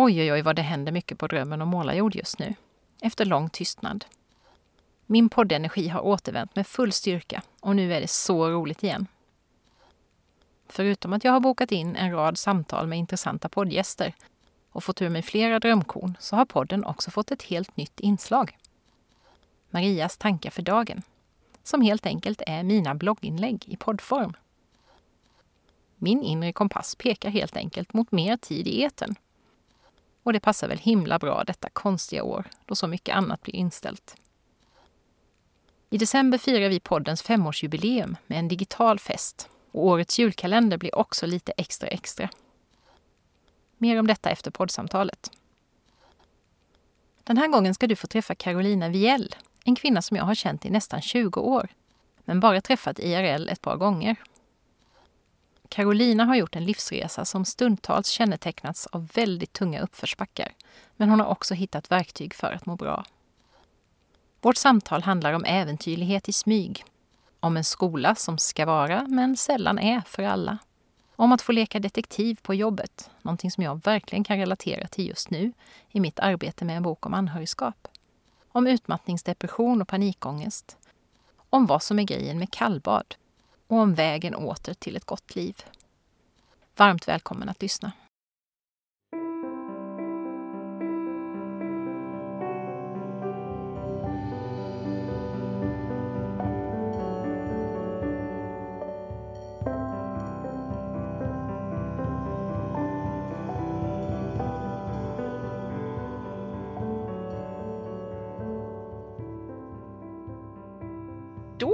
Oj, oj, oj vad det händer mycket på Drömmen om målarjord just nu. Efter lång tystnad. Min poddenergi har återvänt med full styrka och nu är det så roligt igen. Förutom att jag har bokat in en rad samtal med intressanta poddgäster och fått ur mig flera drömkorn så har podden också fått ett helt nytt inslag. Marias tankar för dagen, som helt enkelt är mina blogginlägg i poddform. Min inre kompass pekar helt enkelt mot mer tid i eten och det passar väl himla bra detta konstiga år då så mycket annat blir inställt. I december firar vi poddens femårsjubileum med en digital fest och årets julkalender blir också lite extra extra. Mer om detta efter poddsamtalet. Den här gången ska du få träffa Carolina Viell, en kvinna som jag har känt i nästan 20 år, men bara träffat IRL ett par gånger. Carolina har gjort en livsresa som stundtals kännetecknats av väldigt tunga uppförsbackar. Men hon har också hittat verktyg för att må bra. Vårt samtal handlar om äventyrlighet i smyg. Om en skola som ska vara, men sällan är, för alla. Om att få leka detektiv på jobbet, någonting som jag verkligen kan relatera till just nu i mitt arbete med en bok om anhörigskap. Om utmattningsdepression och panikångest. Om vad som är grejen med kallbad och om vägen åter till ett gott liv. Varmt välkommen att lyssna.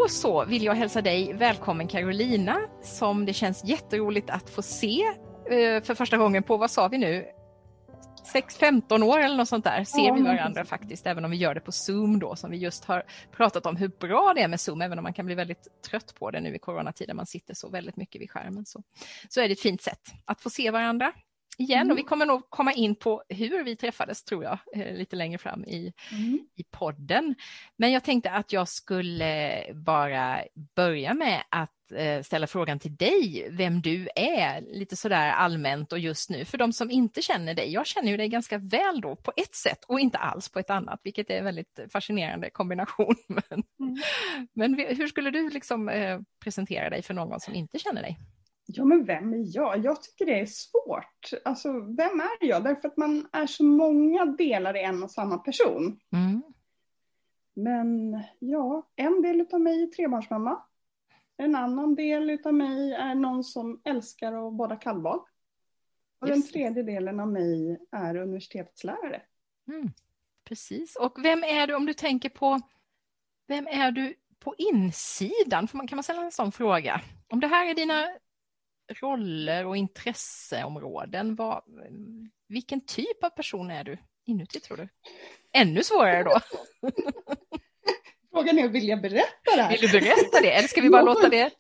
Då så vill jag hälsa dig välkommen Carolina som det känns jätteroligt att få se eh, för första gången på, vad sa vi nu, 6-15 år eller något sånt där ser vi varandra faktiskt, även om vi gör det på Zoom då som vi just har pratat om hur bra det är med Zoom, även om man kan bli väldigt trött på det nu i coronatiden, man sitter så väldigt mycket vid skärmen. Så, så är det ett fint sätt att få se varandra igen mm. och vi kommer nog komma in på hur vi träffades tror jag eh, lite längre fram i, mm. i podden. Men jag tänkte att jag skulle bara börja med att eh, ställa frågan till dig vem du är lite sådär allmänt och just nu för de som inte känner dig. Jag känner ju dig ganska väl då på ett sätt och inte alls på ett annat, vilket är en väldigt fascinerande kombination. Men, mm. men hur skulle du liksom eh, presentera dig för någon som inte känner dig? Ja, men vem är jag? Jag tycker det är svårt. Alltså, vem är jag? Därför att man är så många delar i en och samma person. Mm. Men ja, en del av mig är trebarnsmamma. En annan del av mig är någon som älskar att bada kallbad. Och Just. den tredje delen av mig är universitetslärare. Mm. Precis. Och vem är du om du tänker på, vem är du på insidan? Kan man ställa en sån fråga? Om det här är dina roller och intresseområden. Vad, vilken typ av person är du inuti tror du? Ännu svårare då. Frågan är, vill jag berätta det här? Vill du berätta det eller ska vi bara låta det?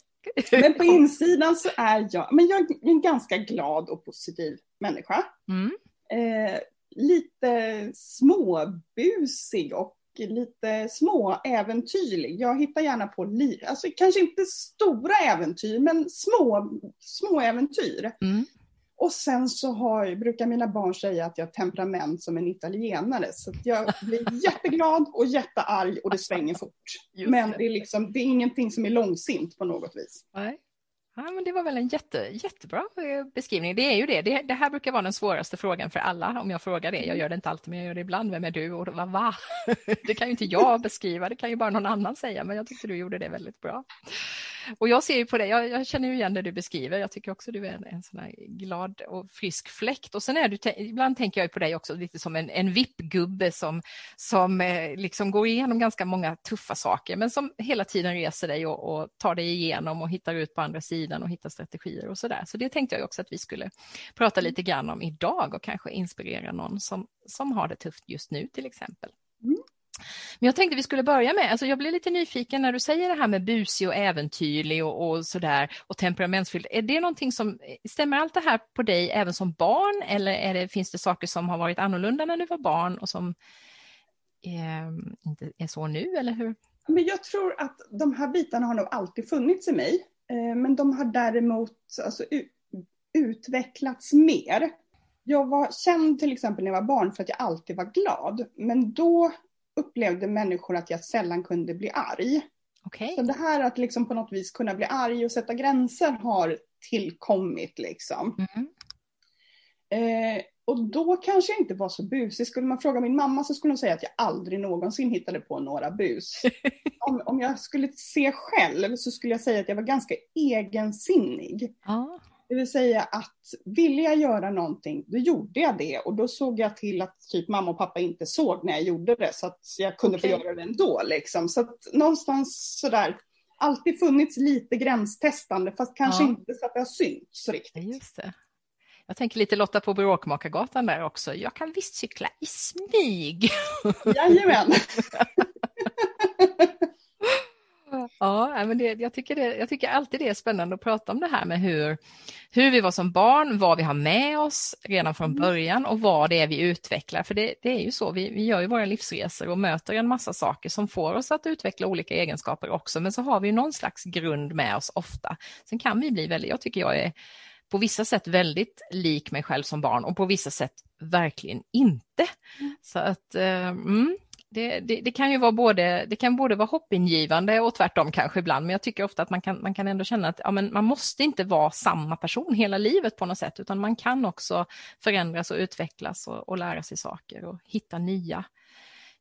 men på insidan så är jag, men jag är en ganska glad och positiv människa. Mm. Eh, lite småbusig och lite små äventyrlig. Jag hittar gärna på, li alltså kanske inte stora äventyr, men små, små äventyr. Mm. Och sen så har, brukar mina barn säga att jag har temperament som en italienare. Så jag blir jätteglad och jättearg och det svänger fort. Just men det är, liksom, det är ingenting som är långsint på något vis. Nej. Ja, men det var väl en jätte, jättebra eh, beskrivning. Det är ju det. det. det. här brukar vara den svåraste frågan för alla om jag frågar det. Jag gör det inte alltid, men jag gör det ibland. Vem är du? Och va? va? Det kan ju inte jag beskriva, det kan ju bara någon annan säga, men jag tyckte du gjorde det väldigt bra. Och jag ser ju på dig, jag, jag, känner ju igen det du beskriver. Jag tycker också du är en, en sån här glad och frisk fläkt. Och sen är du, ibland tänker jag på dig också lite som en, en vippgubbe som, som eh, liksom går igenom ganska många tuffa saker, men som hela tiden reser dig och, och tar dig igenom och hittar ut på andra sidan och hittar strategier och så där. Så det tänkte jag också att vi skulle prata lite grann om idag och kanske inspirera någon som, som har det tufft just nu till exempel. Mm. Men jag tänkte vi skulle börja med, alltså jag blir lite nyfiken när du säger det här med busig och äventyrlig och, och sådär och temperamentsfylld. Är det någonting som, stämmer allt det här på dig även som barn eller är det, finns det saker som har varit annorlunda när du var barn och som eh, inte är så nu eller hur? Men jag tror att de här bitarna har nog alltid funnits i mig. Eh, men de har däremot alltså, utvecklats mer. Jag var känd till exempel när jag var barn för att jag alltid var glad. Men då upplevde människor att jag sällan kunde bli arg. Okay. Så det här att liksom på något vis kunna bli arg och sätta gränser har tillkommit liksom. Mm. Eh, och då kanske jag inte var så busig. Skulle man fråga min mamma så skulle hon säga att jag aldrig någonsin hittade på några bus. om, om jag skulle se själv så skulle jag säga att jag var ganska egensinnig. Ah. Det vill säga att ville jag göra någonting, då gjorde jag det och då såg jag till att typ mamma och pappa inte såg när jag gjorde det så att jag kunde okay. få göra det ändå liksom. Så att någonstans sådär, alltid funnits lite gränstestande fast kanske ja. inte så att det har synts riktigt. Just det. Jag tänker lite Lotta på Bråkmakargatan där också. Jag kan visst cykla i smyg. Jajamän. Ja, men det, jag, tycker det, jag tycker alltid det är spännande att prata om det här med hur, hur vi var som barn, vad vi har med oss redan från mm. början och vad det är vi utvecklar. För det, det är ju så, vi, vi gör ju våra livsresor och möter en massa saker som får oss att utveckla olika egenskaper också. Men så har vi någon slags grund med oss ofta. Sen kan vi bli väldigt, jag tycker jag är på vissa sätt väldigt lik mig själv som barn och på vissa sätt verkligen inte. Mm. Så att, eh, mm, det, det, det, kan ju vara både, det kan både vara hoppingivande och tvärtom kanske ibland, men jag tycker ofta att man kan, man kan ändå känna att ja, men man måste inte vara samma person hela livet på något sätt, utan man kan också förändras och utvecklas och, och lära sig saker och hitta nya,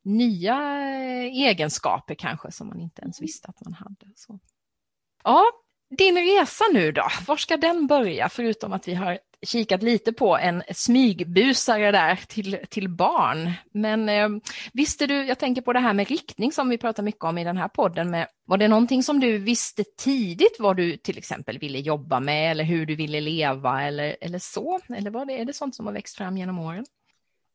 nya eh, egenskaper kanske som man inte ens visste att man hade. Så. Ja, din resa nu då, var ska den börja? Förutom att vi har kikat lite på en smygbusare där till, till barn. Men eh, visste du, jag tänker på det här med riktning som vi pratar mycket om i den här podden. Med, var det någonting som du visste tidigt vad du till exempel ville jobba med eller hur du ville leva eller, eller så? Eller var det, är det sånt som har växt fram genom åren?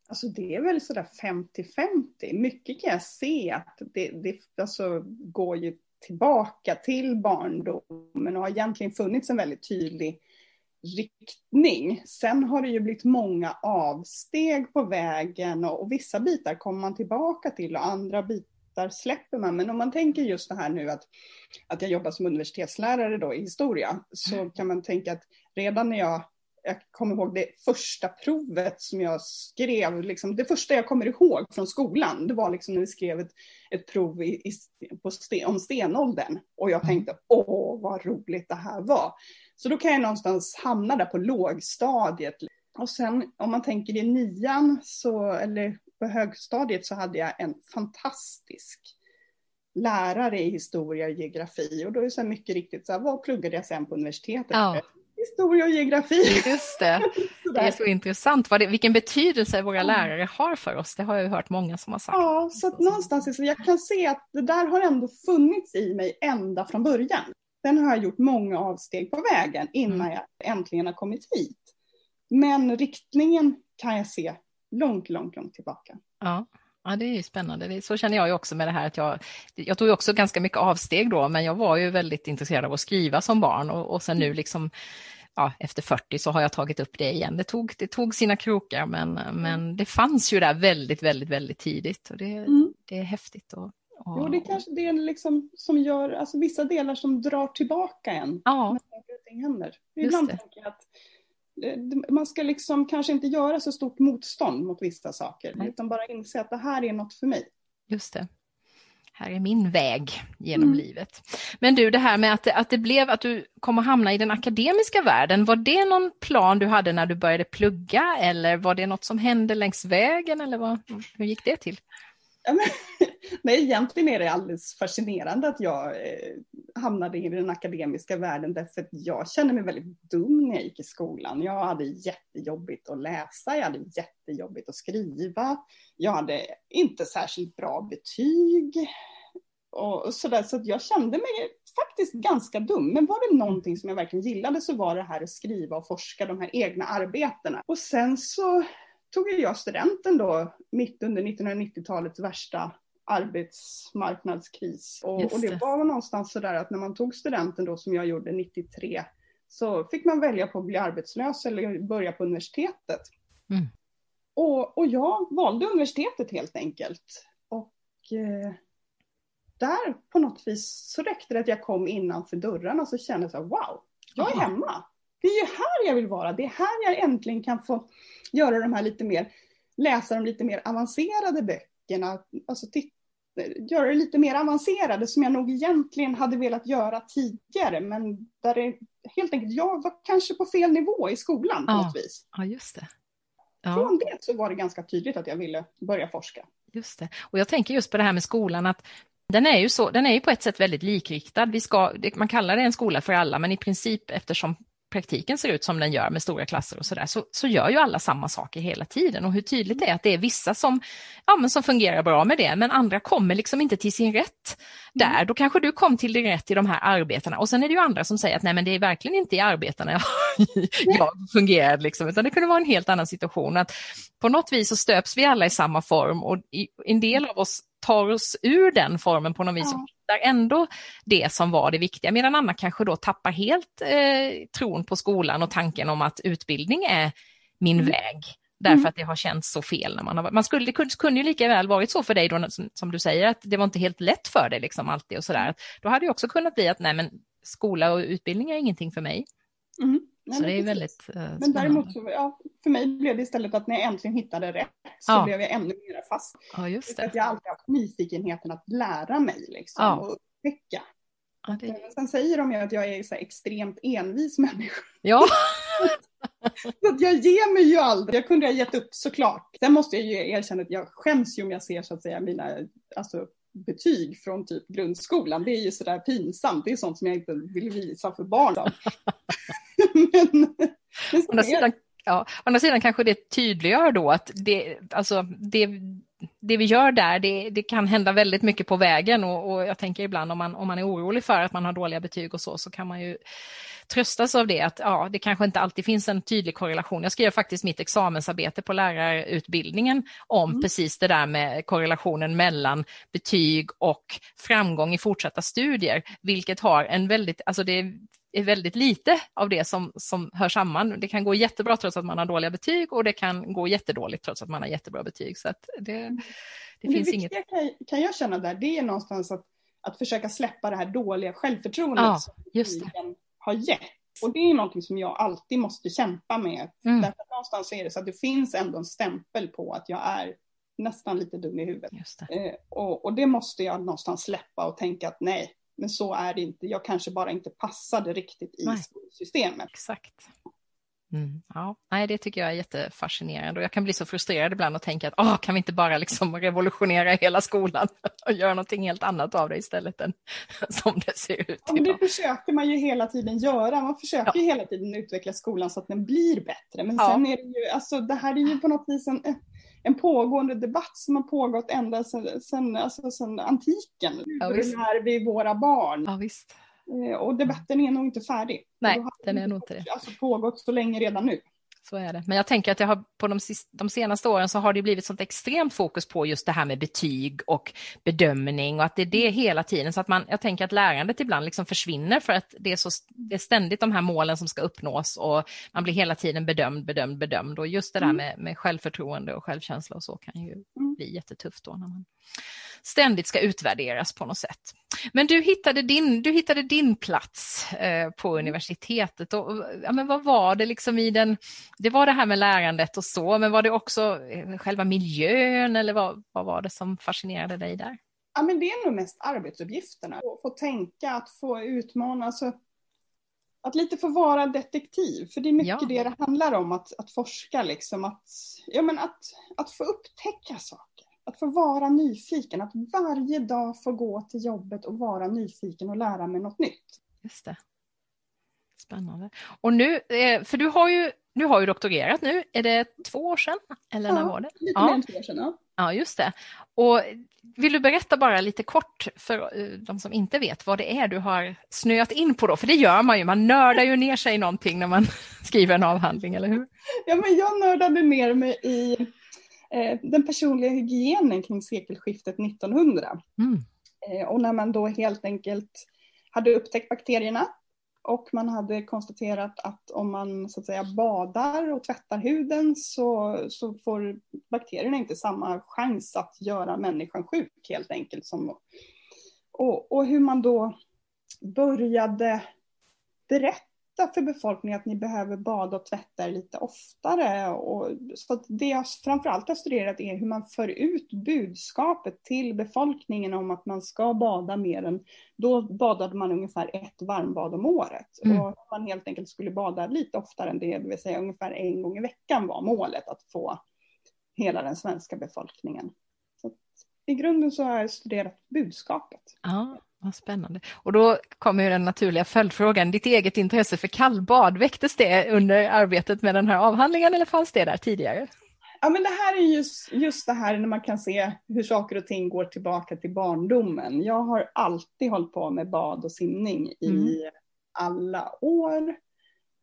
Alltså det är väl sådär 50-50. Mycket kan jag se att det, det alltså, går ju tillbaka till barndomen och har egentligen funnits en väldigt tydlig riktning. Sen har det ju blivit många avsteg på vägen och, och vissa bitar kommer man tillbaka till och andra bitar släpper man. Men om man tänker just det här nu att, att jag jobbar som universitetslärare då i historia så mm. kan man tänka att redan när jag jag kommer ihåg det första provet som jag skrev, liksom, det första jag kommer ihåg från skolan, det var liksom när vi skrev ett, ett prov i, i, sten, om stenåldern. Och jag mm. tänkte, åh vad roligt det här var. Så då kan jag någonstans hamna där på lågstadiet. Och sen om man tänker i nian, så, eller på högstadiet, så hade jag en fantastisk lärare i historia och geografi. Och då är det så mycket riktigt, så här, vad pluggade jag sen på universitetet? Ja historia och geografi. Just det. Det är så intressant vad det, vilken betydelse våra lärare har för oss. Det har jag hört många som har sagt. Ja, så att någonstans så jag kan se att det där har ändå funnits i mig ända från början. Sen har jag gjort många avsteg på vägen innan mm. jag äntligen har kommit hit. Men riktningen kan jag se långt, långt, långt tillbaka. Ja. Ja, det är spännande. så känner jag ju också med det här att jag, jag tog också ganska mycket avsteg då, men jag var ju väldigt intresserad av att skriva som barn och, och sen nu liksom ja, efter 40 så har jag tagit upp det igen. Det tog, det tog sina krokar men, men det fanns ju där väldigt, väldigt, väldigt tidigt och det, mm. det är häftigt. Och, och... Jo, det är kanske det liksom som gör, alltså vissa delar som drar tillbaka en ja. när saker och ting händer. Ibland tänker jag att eh, man ska liksom kanske inte göra så stort motstånd mot vissa saker, Nej. utan bara inse att det här är något för mig. Just det här är min väg genom mm. livet. Men du, det här med att, att det blev att du kom att hamna i den akademiska världen, var det någon plan du hade när du började plugga eller var det något som hände längs vägen eller vad, hur gick det till? Ja, men, nej, egentligen är det alldeles fascinerande att jag eh, hamnade i den akademiska världen därför att jag kände mig väldigt dum när jag gick i skolan. Jag hade jättejobbigt att läsa, jag hade jättejobbigt att skriva, jag hade inte särskilt bra betyg och sådär. Så jag kände mig faktiskt ganska dum. Men var det någonting som jag verkligen gillade så var det här att skriva och forska de här egna arbetena. Och sen så tog jag studenten då mitt under 1990-talets värsta arbetsmarknadskris. Och det. och det var någonstans sådär att när man tog studenten då som jag gjorde 93 så fick man välja på att bli arbetslös eller börja på universitetet. Mm. Och, och jag valde universitetet helt enkelt. Och eh, där på något vis så räckte det att jag kom innanför dörrarna så kände jag wow, jag är hemma. Det är ju här jag vill vara. Det är här jag äntligen kan få göra de här lite mer, läsa de lite mer avancerade böckerna. Alltså titta, göra det lite mer avancerade som jag nog egentligen hade velat göra tidigare. Men där det helt enkelt, jag var kanske på fel nivå i skolan på ja. något vis. Ja, just det. Ja. Från det så var det ganska tydligt att jag ville börja forska. Just det. Och jag tänker just på det här med skolan, att den är ju, så, den är ju på ett sätt väldigt likriktad. Vi ska, man kallar det en skola för alla, men i princip eftersom praktiken ser ut som den gör med stora klasser och sådär, så, så gör ju alla samma saker hela tiden. Och hur tydligt det är att det är vissa som, ja, men som fungerar bra med det, men andra kommer liksom inte till sin rätt där. Mm. Då kanske du kom till din rätt i de här arbetena. Och sen är det ju andra som säger att nej, men det är verkligen inte i arbetena jag, jag fungerade, liksom, utan det kunde vara en helt annan situation. Att på något vis så stöps vi alla i samma form och en del av oss tar oss ur den formen på något vis ja. Hittar ändå det som var det viktiga, medan Anna kanske då tappar helt eh, tron på skolan och tanken om att utbildning är min mm. väg. Därför mm. att det har känts så fel när man har man skulle, Det kunde, kunde ju lika väl varit så för dig då, som, som, du säger, att det var inte helt lätt för dig liksom alltid och sådär. Då hade det också kunnat bli att nej men skola och utbildning är ingenting för mig. Mm. Nej, så det är väldigt uh, Men däremot, så, ja, för mig blev det istället att när jag äntligen hittade rätt så ja. blev jag ännu mer fast. Ja, just det. För att jag alltid haft nyfikenheten att lära mig liksom, ja. och upptäcka. Ja, det... Sen säger de ju att jag är så extremt envis människa. Ja. så att jag ger mig ju aldrig. Jag kunde ha gett upp såklart. Sen måste jag ju erkänna att jag skäms ju om jag ser så att säga mina alltså, betyg från typ grundskolan. Det är ju sådär pinsamt. Det är sånt som jag inte vill visa för barn. men, å, andra sidan, ja, å andra sidan kanske det tydliggör då att det, alltså, det, det vi gör där, det, det kan hända väldigt mycket på vägen och, och, jag tänker ibland om man, om man är orolig för att man har dåliga betyg och så, så kan man ju tröstas av det att ja, det kanske inte alltid finns en tydlig korrelation. Jag skrev faktiskt mitt examensarbete på lärarutbildningen om mm. precis det där med korrelationen mellan betyg och framgång i fortsatta studier, vilket har en väldigt, alltså det är väldigt lite av det som, som hör samman. Det kan gå jättebra trots att man har dåliga betyg och det kan gå jättedåligt trots att man har jättebra betyg. Så det, det, det finns inget... Kan, kan jag känna där, det är någonstans att, att försöka släppa det här dåliga självförtroendet ja, just det. som har gett. Och det är någonting som jag alltid måste kämpa med. Mm. Därför att någonstans är det så att det finns ändå en stämpel på att jag är nästan lite dum i huvudet. Eh, och, och det måste jag någonstans släppa och tänka att nej, men så är det inte. Jag kanske bara inte passade riktigt i Nej. skolsystemet. Exakt. Mm, ja, nej, det tycker jag är jättefascinerande och jag kan bli så frustrerad ibland och tänka att åh, kan vi inte bara liksom revolutionera hela skolan och göra någonting helt annat av det istället än som det ser ut. Ja, men det försöker man ju hela tiden göra. Man försöker ja. ju hela tiden utveckla skolan så att den blir bättre. Men ja. sen är det ju, alltså det här är ju på något vis en, en pågående debatt som har pågått ända sedan, sedan, alltså sedan antiken. Ja, Hur lär vi våra barn? Ja, visst. Eh, och debatten är nog inte färdig. Nej, den är nog inte det. Alltså pågått så länge redan nu. Så är det. Men jag tänker att det har, på de, de, senaste åren så har det blivit sånt extremt fokus på just det här med betyg och bedömning och att det är det hela tiden. Så att man, jag tänker att lärandet ibland liksom försvinner för att det är, så, det är ständigt de här målen som ska uppnås och man blir hela tiden bedömd, bedömd, bedömd. Och just det där mm. med, med självförtroende och självkänsla och så kan ju mm. bli jättetufft då när man ständigt ska utvärderas på något sätt. Men du hittade din, du hittade din plats eh, på mm. universitetet. Och, ja, men vad var det liksom i den, det var det här med lärandet och så, men var det också eh, själva miljön eller vad, vad var det som fascinerade dig där? Ja, men det är nog mest arbetsuppgifterna. Att få tänka, att få utmana, alltså, att lite få vara detektiv. För det är mycket ja. det det handlar om, att, att forska, liksom, att, ja, men att, att få upptäcka saker. Att få vara nyfiken, att varje dag få gå till jobbet och vara nyfiken och lära mig något nytt. Just det. Spännande. Och nu, eh, för du har ju, du har ju doktorerat nu, är det två år sedan? Eller ja, när var det? lite ja. mer än två år sedan. Ja. ja, just det. Och vill du berätta bara lite kort för eh, de som inte vet vad det är du har snöat in på då? För det gör man ju, man nördar ju ner sig i någonting när man skriver en avhandling, eller hur? Ja, men jag nördade ner mig i den personliga hygienen kring sekelskiftet 1900. Mm. Eh, och när man då helt enkelt hade upptäckt bakterierna och man hade konstaterat att om man så att säga badar och tvättar huden så, så får bakterierna inte samma chans att göra människan sjuk helt enkelt. Som, och, och hur man då började berätta berätta för befolkningen att ni behöver bada och tvätta er lite oftare. Och, så det jag framförallt har studerat är hur man för ut budskapet till befolkningen om att man ska bada mer än, då badade man ungefär ett varmbad om året. Mm. Och man helt enkelt skulle bada lite oftare än det, det vill säga ungefär en gång i veckan var målet att få hela den svenska befolkningen. Så I grunden så har jag studerat budskapet. Ja. Vad spännande. Och då kommer den naturliga följdfrågan, ditt eget intresse för kallbad, väcktes det under arbetet med den här avhandlingen eller fanns det där tidigare? Ja men det här är just, just det här när man kan se hur saker och ting går tillbaka till barndomen. Jag har alltid hållit på med bad och simning i mm. alla år.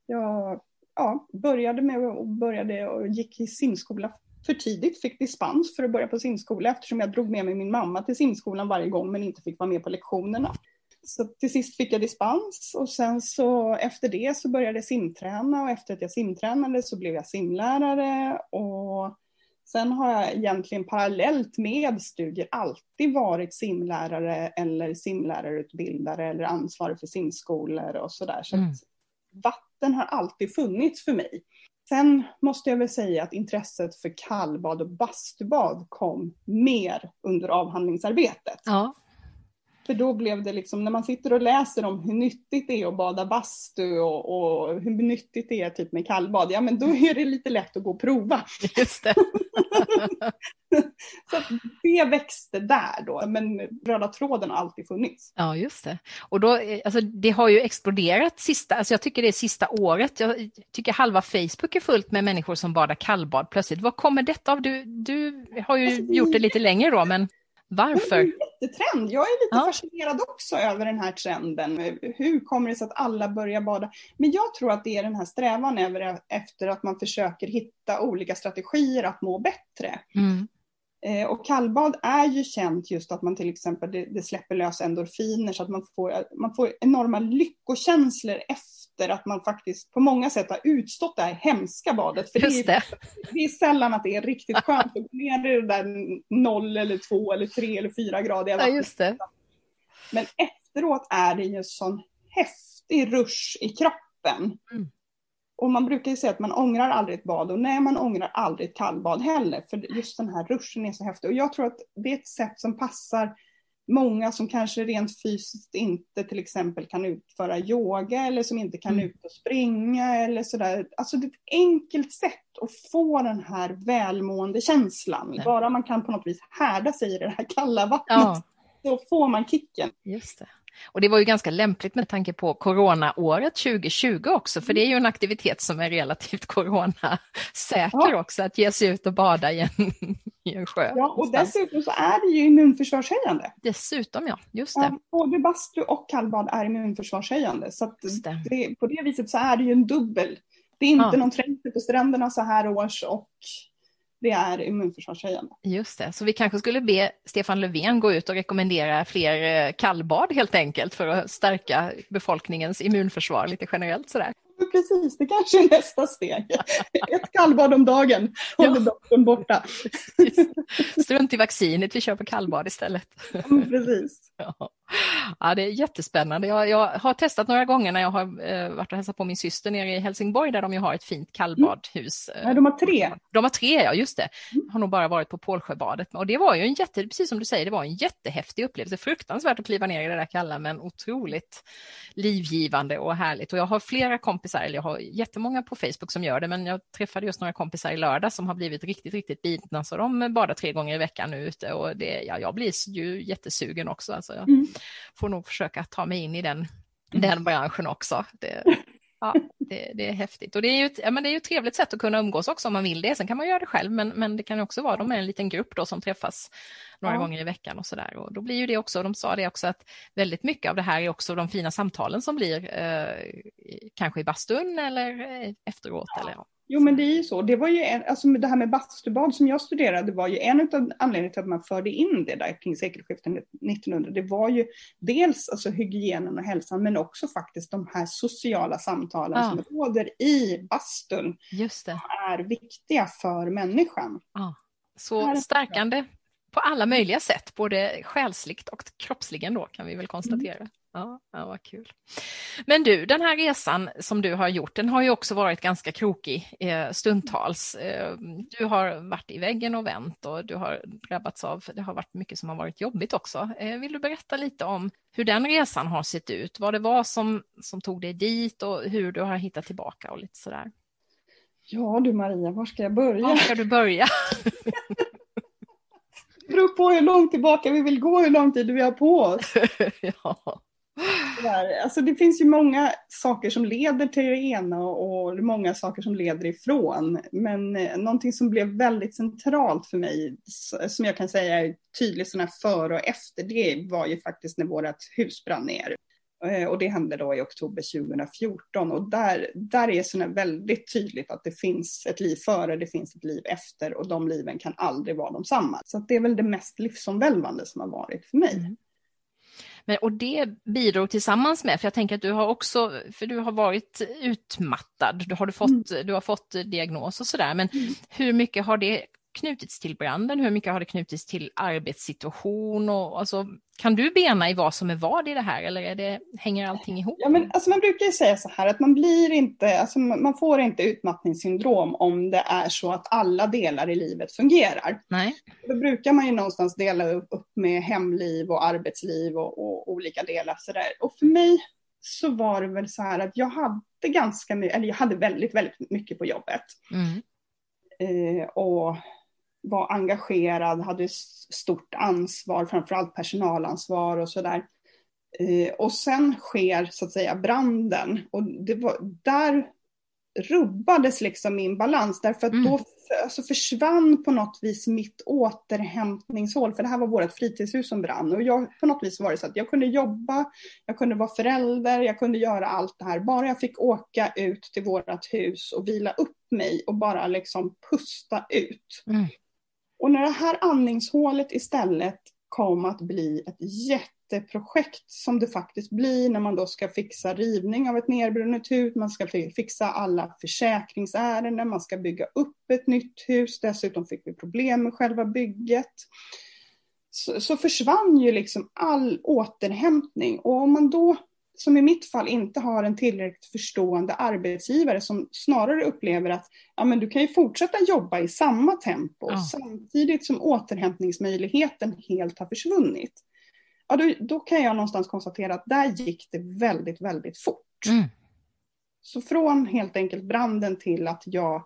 Jag ja, började med och började och gick i simskola för tidigt, fick dispens för att börja på simskola eftersom jag drog med mig min mamma till simskolan varje gång men inte fick vara med på lektionerna. Så till sist fick jag dispens och sen så efter det så började jag simträna och efter att jag simtränade så blev jag simlärare och sen har jag egentligen parallellt med studier alltid varit simlärare eller simlärarutbildare eller ansvarig för simskolor och sådär. Så, mm. vatten har alltid funnits för mig. Sen måste jag väl säga att intresset för kallbad och bastubad kom mer under avhandlingsarbetet. Ja. För då blev det liksom, när man sitter och läser om hur nyttigt det är att bada bastu och, och hur nyttigt det är typ med kallbad, ja men då är det lite lätt att gå och prova. Just det. så det växte där då, men röda tråden har alltid funnits. Ja, just det. Och då, alltså, det har ju exploderat sista, alltså jag tycker det är sista året. Jag tycker halva Facebook är fullt med människor som badar kallbad plötsligt. Vad kommer detta av? Du, du har ju alltså, gjort det lite längre då, men varför? Det är en jättetrend. Jag är lite ja. fascinerad också över den här trenden. Hur kommer det sig att alla börjar bada? Men jag tror att det är den här strävan över, efter att man försöker hitta olika strategier att må bättre. Mm. Eh, och kallbad är ju känt just att man till exempel det, det släpper lös endorfiner så att man får, man får enorma lyckokänslor efter att man faktiskt på många sätt har utstått det här hemska badet. För det är, det är sällan att det är riktigt skönt att gå ner i det där noll eller två eller tre eller fyra gradiga vattnet. Ja, just det. Men efteråt är det ju sån häftig rush i kroppen. Mm. Och man brukar ju säga att man ångrar aldrig ett bad och nej, man ångrar aldrig ett kallbad heller. För just den här ruschen är så häftig. Och jag tror att det är ett sätt som passar många som kanske rent fysiskt inte till exempel kan utföra yoga eller som inte kan mm. ut och springa eller sådär. Alltså det är ett enkelt sätt att få den här välmående känslan. Ja. Bara man kan på något vis härda sig i det här kalla vattnet ja. så får man kicken. Just det. Och det var ju ganska lämpligt med tanke på coronaåret 2020 också, för det är ju en aktivitet som är relativt coronasäker ja. också, att ge sig ut och bada i en, i en sjö. Ja, och dessutom så är det ju immunförsvarshöjande. Dessutom ja, just det. Ja, både bastu och kallbad är immunförsvarshöjande, så det. Det, på det viset så är det ju en dubbel. Det är inte ja. någon trängsel på stränderna så här års och det är immunförsvarshöjande. Just det, så vi kanske skulle be Stefan Löfven gå ut och rekommendera fler eh, kallbad helt enkelt för att stärka befolkningens immunförsvar lite generellt sådär. Precis, det kanske är nästa steg. Ett kallbad om dagen håller doktorn borta. Strunt i vaccinet, vi kör på kallbad istället. precis. Ja, det är jättespännande. Jag, jag, har testat några gånger när jag har eh, varit och hälsat på min syster nere i Helsingborg där de ju har ett fint kallbadhus. Mm. Ja, de har tre. De har tre, ja just det. Mm. Har nog bara varit på Pålsjöbadet. Och det var ju en jätte, precis som du säger, det var en jättehäftig upplevelse. Fruktansvärt att kliva ner i det där kalla men otroligt livgivande och härligt. Och jag har flera kompisar, eller jag har jättemånga på Facebook som gör det, men jag träffade just några kompisar i lördag som har blivit riktigt, riktigt bitna så de badar tre gånger i veckan nu ute och det, ja, jag blir ju jättesugen också. Alltså, jag mm. får nog försöka ta mig in i den, den branschen också. Det, ja, det, det, är häftigt och det är, ju ett, ja, men det är ju ett trevligt sätt att kunna umgås också om man vill det. Sen kan man göra det själv men, men det kan också vara de är en liten grupp då som träffas några ja. gånger i veckan och sådär. Och då blir ju det också, de sa det också att väldigt mycket av det här är också de fina samtalen som blir eh, kanske i bastun eller eh, efteråt. Eller, ja. Jo men det är ju så. Det var ju en, alltså det här med bastubad som jag studerade var ju en av anledningarna till att man förde in det där kring sekelskiftet 1900. Det var ju dels alltså hygienen och hälsan men också faktiskt de här sociala samtalen ja. som råder i bastun. Just det. är viktiga för människan. Ja. Så stärkande på alla möjliga sätt, både själsligt och kroppsligen då kan vi väl konstatera. Mm. Ja, ja, vad kul. Men du, den här resan som du har gjort, den har ju också varit ganska krokig eh, stundtals. Eh, du har varit i väggen och vänt och du har drabbats av, det har varit mycket som har varit jobbigt också. Eh, vill du berätta lite om hur den resan har sett ut, vad det var som, som tog dig dit och hur du har hittat tillbaka och lite sådär? Ja du Maria, var ska jag börja? Var ska du börja? Det beror på hur långt tillbaka vi vill gå, hur lång tid vi har på oss. ja. Alltså det finns ju många saker som leder till det ena och många saker som leder ifrån. Men eh, någonting som blev väldigt centralt för mig, som jag kan säga är tydligt sådana före och efter, det var ju faktiskt när vårt hus brann ner. Eh, och det hände då i oktober 2014 och där, där är det väldigt tydligt att det finns ett liv före, det finns ett liv efter och de liven kan aldrig vara de samma. Så det är väl det mest livsomvälvande som har varit för mig. Mm. Men, och det bidrog tillsammans med, för jag tänker att du har också, för du har varit utmattad, du har, du fått, mm. du har fått diagnos och sådär, men mm. hur mycket har det knutits till branden? Hur mycket har det knutits till arbetssituation? Och, alltså, kan du bena i vad som är vad i det här eller är det, hänger allting ihop? Ja, men, alltså, man brukar ju säga så här att man blir inte, alltså, man får inte utmattningssyndrom om det är så att alla delar i livet fungerar. Nej. Då brukar man ju någonstans dela upp med hemliv och arbetsliv och, och olika delar. Så där. Och för mig så var det väl så här att jag hade ganska mycket, eller jag hade väldigt, väldigt mycket på jobbet. Mm. Eh, och var engagerad, hade stort ansvar, framförallt personalansvar och sådär. Eh, och sen sker så att säga branden och det var, där rubbades liksom min balans därför att mm. då alltså försvann på något vis mitt återhämtningshål, för det här var vårt fritidshus som brann och jag, på något vis var det så att jag kunde jobba, jag kunde vara förälder, jag kunde göra allt det här, bara jag fick åka ut till vårt hus och vila upp mig och bara liksom pusta ut. Mm. Och när det här andningshålet istället kom att bli ett jätteprojekt som det faktiskt blir när man då ska fixa rivning av ett nedbrunnet hus, man ska fixa alla försäkringsärenden, man ska bygga upp ett nytt hus, dessutom fick vi problem med själva bygget. Så, så försvann ju liksom all återhämtning och om man då som i mitt fall inte har en tillräckligt förstående arbetsgivare som snarare upplever att ja, men du kan ju fortsätta jobba i samma tempo ja. samtidigt som återhämtningsmöjligheten helt har försvunnit. Ja, då, då, kan jag någonstans konstatera att där gick det väldigt, väldigt fort. Mm. Så från helt enkelt branden till att jag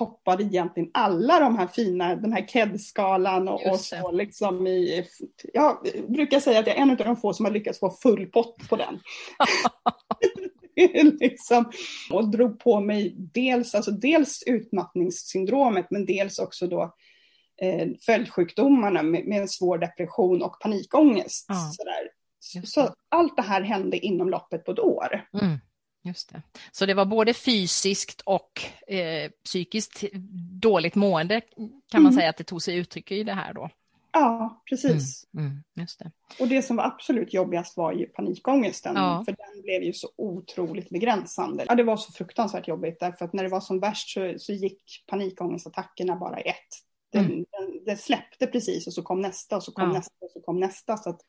toppade egentligen alla de här fina, den här KED-skalan och, och, så liksom i, jag brukar säga att jag är en av de få som har lyckats få full pott på den. liksom, och drog på mig dels, alltså dels utmattningssyndromet men dels också då eh, följdsjukdomarna med, med en svår depression och panikångest. Ja. Sådär. Så allt det här hände inom loppet på ett år. Mm. Just det. Så det var både fysiskt och eh, psykiskt dåligt mående kan man mm. säga att det tog sig uttryck i det här då? Ja, precis. Mm, mm, just det. Och det som var absolut jobbigast var ju panikångesten, ja. för den blev ju så otroligt begränsande. Ja, det var så fruktansvärt jobbigt därför att när det var som värst så, så gick panikångestattackerna bara i ett. Den, mm. den, den, släppte precis och så kom nästa och så kom ja. nästa och så kom nästa. Så att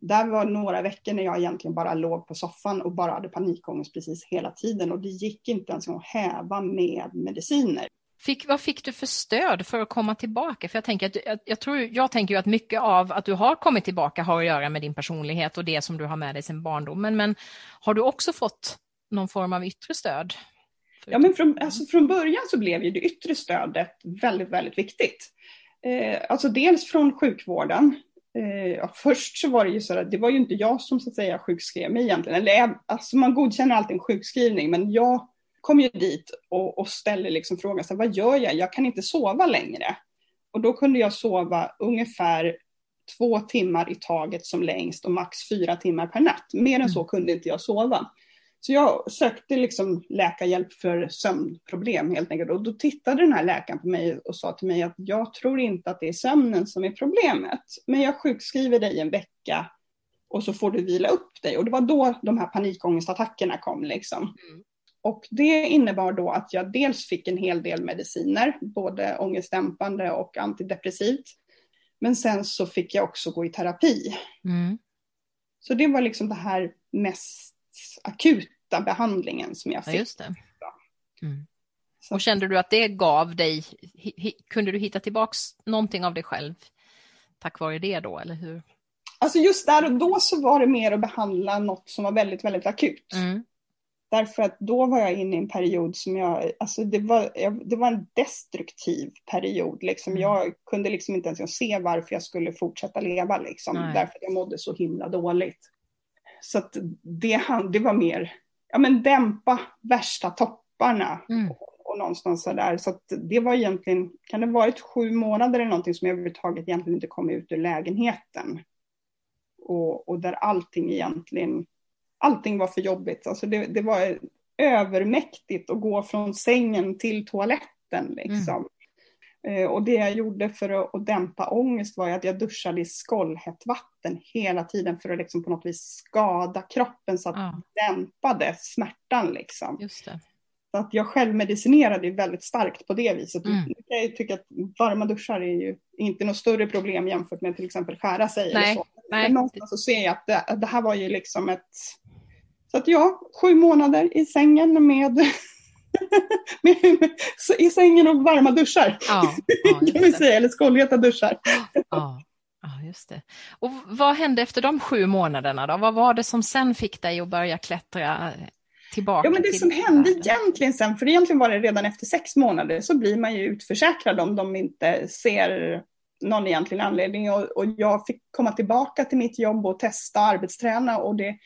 där var några veckor när jag egentligen bara låg på soffan och bara hade panikångest precis hela tiden och det gick inte ens att häva med mediciner. Fick, vad fick du för stöd för att komma tillbaka? För jag, tänker att, jag, jag, tror, jag tänker att mycket av att du har kommit tillbaka har att göra med din personlighet och det som du har med dig sedan barndomen. Men har du också fått någon form av yttre stöd? Ja, men från, alltså från början så blev ju det yttre stödet väldigt, väldigt viktigt. Eh, alltså dels från sjukvården. Eh, ja, först så var det ju så att det var ju inte jag som så att säga sjukskrev mig egentligen. Eller, alltså man godkänner alltid en sjukskrivning, men jag kom ju dit och, och ställer liksom frågan, så här, vad gör jag? Jag kan inte sova längre. Och då kunde jag sova ungefär två timmar i taget som längst och max fyra timmar per natt. Mer än så mm. kunde inte jag sova. Så jag sökte liksom läkarhjälp för sömnproblem helt enkelt. Och då tittade den här läkaren på mig och sa till mig att jag tror inte att det är sömnen som är problemet. Men jag sjukskriver dig en vecka och så får du vila upp dig. Och det var då de här panikångestattackerna kom liksom. Mm. Och det innebar då att jag dels fick en hel del mediciner, både ångestdämpande och antidepressivt. Men sen så fick jag också gå i terapi. Mm. Så det var liksom det här mest akuta behandlingen som jag fick. Ja, just det. Mm. Och kände du att det gav dig, kunde du hitta tillbaks någonting av dig själv tack vare det då, eller hur? Alltså just där och då så var det mer att behandla något som var väldigt, väldigt akut. Mm. Därför att då var jag inne i en period som jag, alltså det var, det var en destruktiv period. Liksom. Mm. Jag kunde liksom inte ens se varför jag skulle fortsätta leva, liksom, därför att jag mådde så himla dåligt. Så att det, det var mer, ja men dämpa värsta topparna. Mm. Och, och någonstans sådär. Så att det var egentligen, kan det varit sju månader eller någonting som jag överhuvudtaget egentligen inte kom ut ur lägenheten. Och, och där allting egentligen allting var för jobbigt. Alltså det, det var övermäktigt att gå från sängen till toaletten. Liksom. Mm. Och det jag gjorde för att, dämpa ångest var att jag duschade i skållhett vatten hela tiden för att liksom på något vis skada kroppen så att ja. dämpade smärtan. Liksom. Just det. Så att jag självmedicinerade väldigt starkt på det viset. Mm. Jag tycker att varma duschar är ju inte något större problem jämfört med till exempel skära sig. Nej, eller så. Nej. Men någonstans så ser jag att det, det, här var ju liksom ett så att ja, sju månader i sängen med i sängen och varma duschar. Ja, ja, kan vi säga, eller skållheta duschar. Ja, ja, just det. Och vad hände efter de sju månaderna då? Vad var det som sen fick dig att börja klättra tillbaka? Ja, men det som hände egentligen sen, för egentligen var det redan efter sex månader, så blir man ju utförsäkrad om de inte ser någon egentlig anledning. Och, och jag fick komma tillbaka till mitt jobb och testa arbetsträna och det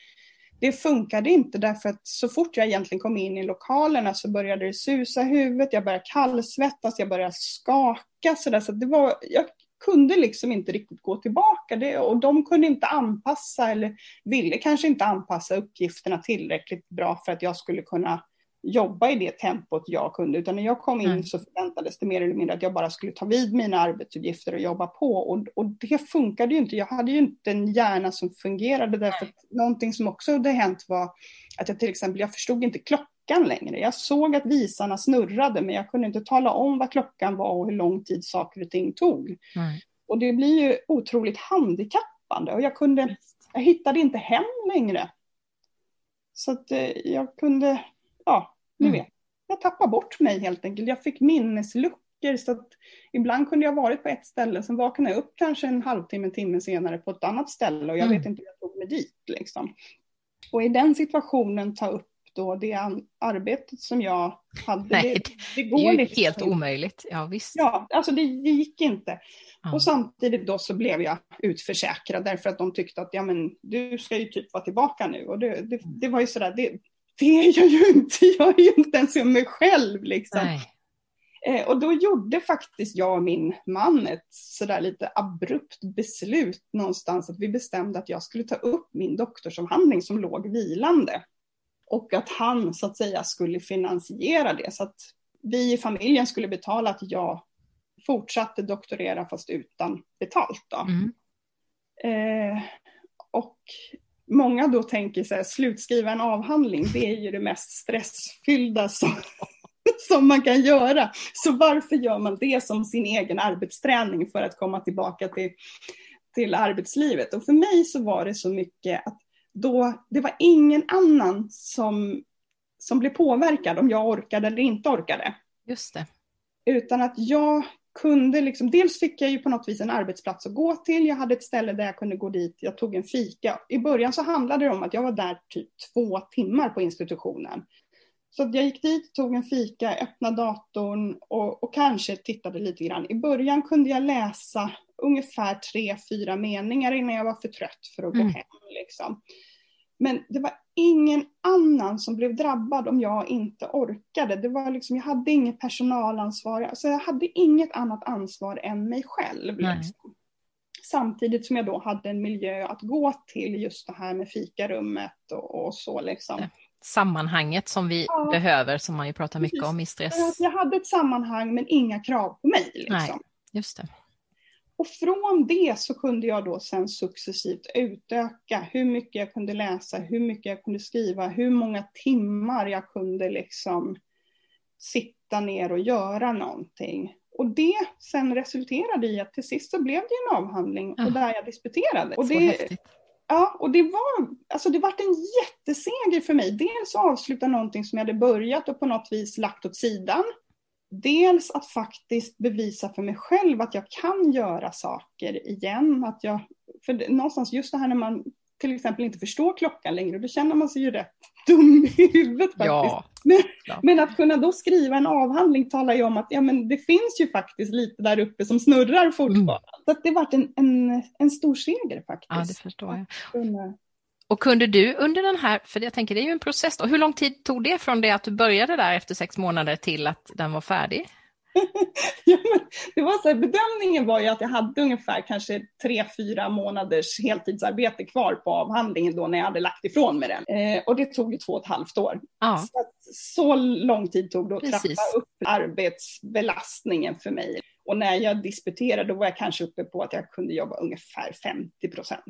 det funkade inte därför att så fort jag egentligen kom in i lokalerna så började det susa i huvudet, jag började kallsvettas, jag började skaka så där, så det var, jag kunde liksom inte riktigt gå tillbaka. Det, och de kunde inte anpassa eller ville kanske inte anpassa uppgifterna tillräckligt bra för att jag skulle kunna jobba i det tempot jag kunde, utan när jag kom in mm. så förväntades det mer eller mindre att jag bara skulle ta vid mina arbetsuppgifter och jobba på. Och, och det funkade ju inte. Jag hade ju inte en hjärna som fungerade därför att någonting som också hade hänt var att jag till exempel, jag förstod inte klockan längre. Jag såg att visarna snurrade men jag kunde inte tala om vad klockan var och hur lång tid saker och ting tog. Mm. Och det blir ju otroligt handikappande och jag kunde, jag hittade inte hem längre. Så att eh, jag kunde, ja, ni mm. vet, jag tappade bort mig helt enkelt. Jag fick minnesluckor så att ibland kunde jag varit på ett ställe, sen vaknade jag upp kanske en halvtimme, en timme senare på ett annat ställe och jag mm. vet inte hur jag tog mig dit liksom. Och i den situationen ta upp då det arbetet som jag hade. Nej, det, det går det är ju liksom helt omöjligt. Ja, visst. Ja, alltså det, det gick inte. Ja. Och samtidigt då så blev jag utförsäkrad därför att de tyckte att ja, men, du ska ju typ vara tillbaka nu. Och det, det, det var ju sådär, det, det är jag ju inte, jag är ju inte ens mig själv liksom. Eh, och då gjorde faktiskt jag och min man ett sådär lite abrupt beslut någonstans att vi bestämde att jag skulle ta upp min doktorsavhandling som låg vilande. Och att han så att säga skulle finansiera det så att vi i familjen skulle betala att jag fortsatte doktorera fast utan betalt. Då. Mm. Eh, och många då tänker så här, slutskriva en avhandling, det är ju det mest stressfyllda som, som man kan göra. Så varför gör man det som sin egen arbetsträning för att komma tillbaka till, till arbetslivet. Och för mig så var det så mycket att då, det var ingen annan som, som blev påverkad om jag orkade eller inte orkade. Just det. Utan att jag kunde liksom, dels fick jag ju på något vis en arbetsplats att gå till. Jag hade ett ställe där jag kunde gå dit. Jag tog en fika. I början så handlade det om att jag var där typ två timmar på institutionen. Så jag gick dit, tog en fika, öppnade datorn och, och, kanske tittade lite grann. I början kunde jag läsa ungefär tre, fyra meningar innan jag var för trött för att gå mm. hem. Liksom. Men det var ingen annan som blev drabbad om jag inte orkade. Det var liksom, jag hade inget personalansvar, alltså jag hade inget annat ansvar än mig själv. Liksom. Samtidigt som jag då hade en miljö att gå till, just det här med fikarummet och, och så. Liksom. Sammanhanget som vi ja, behöver, som man ju pratar mycket precis. om i stress. Jag hade ett sammanhang men inga krav på mig. Liksom. Nej, just det. Och från det så kunde jag då sen successivt utöka hur mycket jag kunde läsa, hur mycket jag kunde skriva, hur många timmar jag kunde liksom sitta ner och göra någonting. Och det sen resulterade i att till sist så blev det en avhandling och där jag disputerade. Och det, ja, och det var, alltså det var en jätteseger för mig. Dels att avsluta någonting som jag hade börjat och på något vis lagt åt sidan dels att faktiskt bevisa för mig själv att jag kan göra saker igen. Att jag, för någonstans just det här när man till exempel inte förstår klockan längre, då känner man sig ju rätt dum i huvudet faktiskt. Ja, men, men, att kunna då skriva en avhandling talar ju om att ja, men det finns ju faktiskt lite där uppe som snurrar fortfarande. Mm. Så det varit en, en, en stor seger faktiskt. Ja, det förstår jag. Och kunde du under den här, för jag tänker det är ju en process då, hur lång tid tog det från det att du började där efter sex månader till att den var färdig? ja, men det var så här, bedömningen var ju att jag hade ungefär kanske tre, fyra månaders heltidsarbete kvar på avhandlingen då när jag hade lagt ifrån mig den. Eh, och det tog ju två och ett halvt år. Ja. Så, så lång tid tog det att Precis. trappa upp arbetsbelastningen för mig. Och när jag disputerade då var jag kanske uppe på att jag kunde jobba ungefär 50 procent.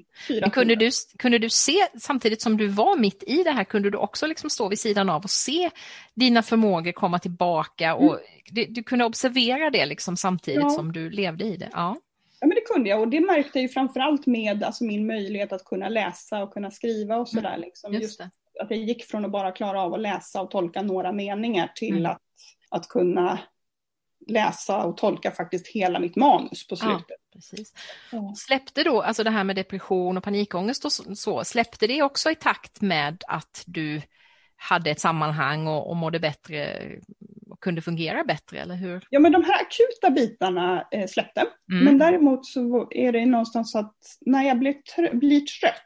Kunde du, kunde du se, samtidigt som du var mitt i det här, kunde du också liksom stå vid sidan av och se dina förmågor komma tillbaka och mm. du, du, kunde observera det liksom samtidigt ja. som du levde i det? Ja. Ja, men det kunde jag och det märkte jag ju framförallt med alltså, min möjlighet att kunna läsa och kunna skriva och sådär. Mm. Liksom. Just, Just att jag gick från att bara klara av att läsa och tolka några meningar till mm. att, att kunna läsa och tolka faktiskt hela mitt manus på slutet. Ja, precis. Släppte då, alltså det här med depression och panikångest och så, släppte det också i takt med att du hade ett sammanhang och, och mådde bättre och kunde fungera bättre, eller hur? Ja, men de här akuta bitarna eh, släppte. Mm. Men däremot så är det någonstans att när jag blir, trö blir trött,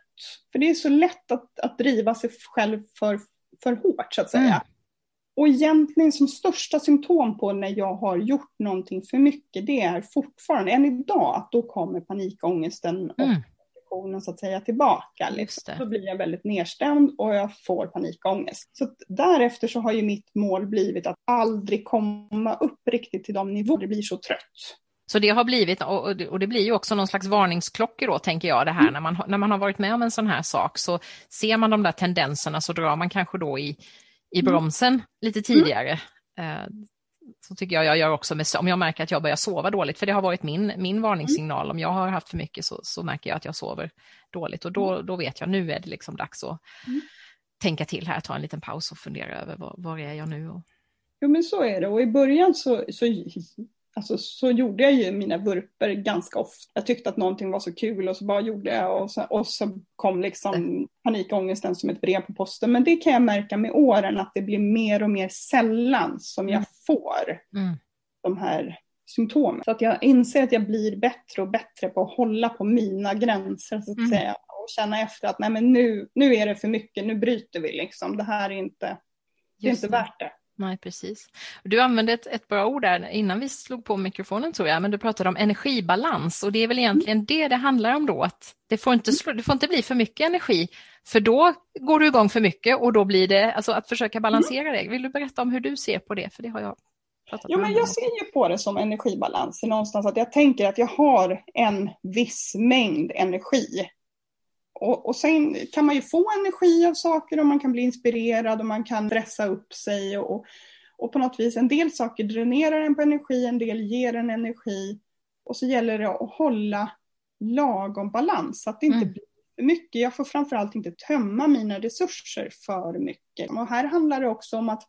för det är så lätt att, att driva sig själv för, för hårt så att säga. Mm. Och egentligen som största symptom på när jag har gjort någonting för mycket, det är fortfarande, än idag, att då kommer panikångesten och mm. depressionen så att säga tillbaka. Liksom. Då blir jag väldigt nedstämd och jag får panikångest. Så därefter så har ju mitt mål blivit att aldrig komma upp riktigt till de nivåer det blir så trött. Så det har blivit, och det blir ju också någon slags varningsklockor då, tänker jag, det här mm. när, man, när man har varit med om en sån här sak, så ser man de där tendenserna så drar man kanske då i i mm. bromsen mm. lite tidigare. Mm. Så tycker jag jag gör också med, om jag märker att jag börjar sova dåligt, för det har varit min, min varningssignal. Mm. Om jag har haft för mycket så, så märker jag att jag sover dåligt och då, mm. då vet jag nu är det liksom dags att mm. tänka till här, ta en liten paus och fundera över var, var är jag nu. Och... Jo men så är det och i början så, så Alltså så gjorde jag ju mina vurper ganska ofta. Jag tyckte att någonting var så kul och så bara gjorde jag och så, och så kom liksom panikångesten som ett brev på posten. Men det kan jag märka med åren att det blir mer och mer sällan som jag mm. får mm. de här symptomen. Så att jag inser att jag blir bättre och bättre på att hålla på mina gränser så att mm. säga. Och känna efter att nej men nu, nu är det för mycket, nu bryter vi liksom. Det här är inte, det är inte värt det. Nej, precis. Du använde ett, ett bra ord där innan vi slog på mikrofonen tror jag, men du pratade om energibalans och det är väl egentligen det det handlar om då, att det får inte, slå, det får inte bli för mycket energi, för då går du igång för mycket och då blir det, alltså att försöka balansera det. Vill du berätta om hur du ser på det? För det har jag pratat Jo, men jag ser ju på det som energibalans någonstans, att jag tänker att jag har en viss mängd energi och, och sen kan man ju få energi av saker och man kan bli inspirerad och man kan stressa upp sig. Och, och på något vis, en del saker dränerar en på energi, en del ger en energi. Och så gäller det att hålla lagom balans. Så att det inte mm. blir för mycket. Jag får framförallt inte tömma mina resurser för mycket. Och här handlar det också om att,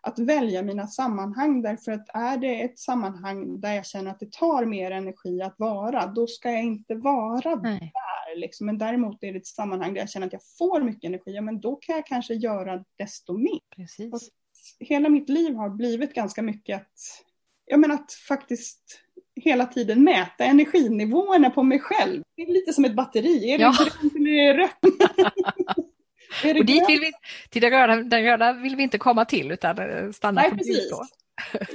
att välja mina sammanhang. Därför att är det ett sammanhang där jag känner att det tar mer energi att vara, då ska jag inte vara Nej. där. Liksom. Men däremot är det ett sammanhang där jag känner att jag får mycket energi, ja, men då kan jag kanske göra desto mer. Precis. hela mitt liv har blivit ganska mycket att, jag menar att faktiskt hela tiden mäta energinivåerna på mig själv. Det är lite som ett batteri. Är det ja. grönt eller är det rött? och dit vill vi, till det röda, den röda vill vi inte komma till utan eh, stanna Nej, på precis. Då.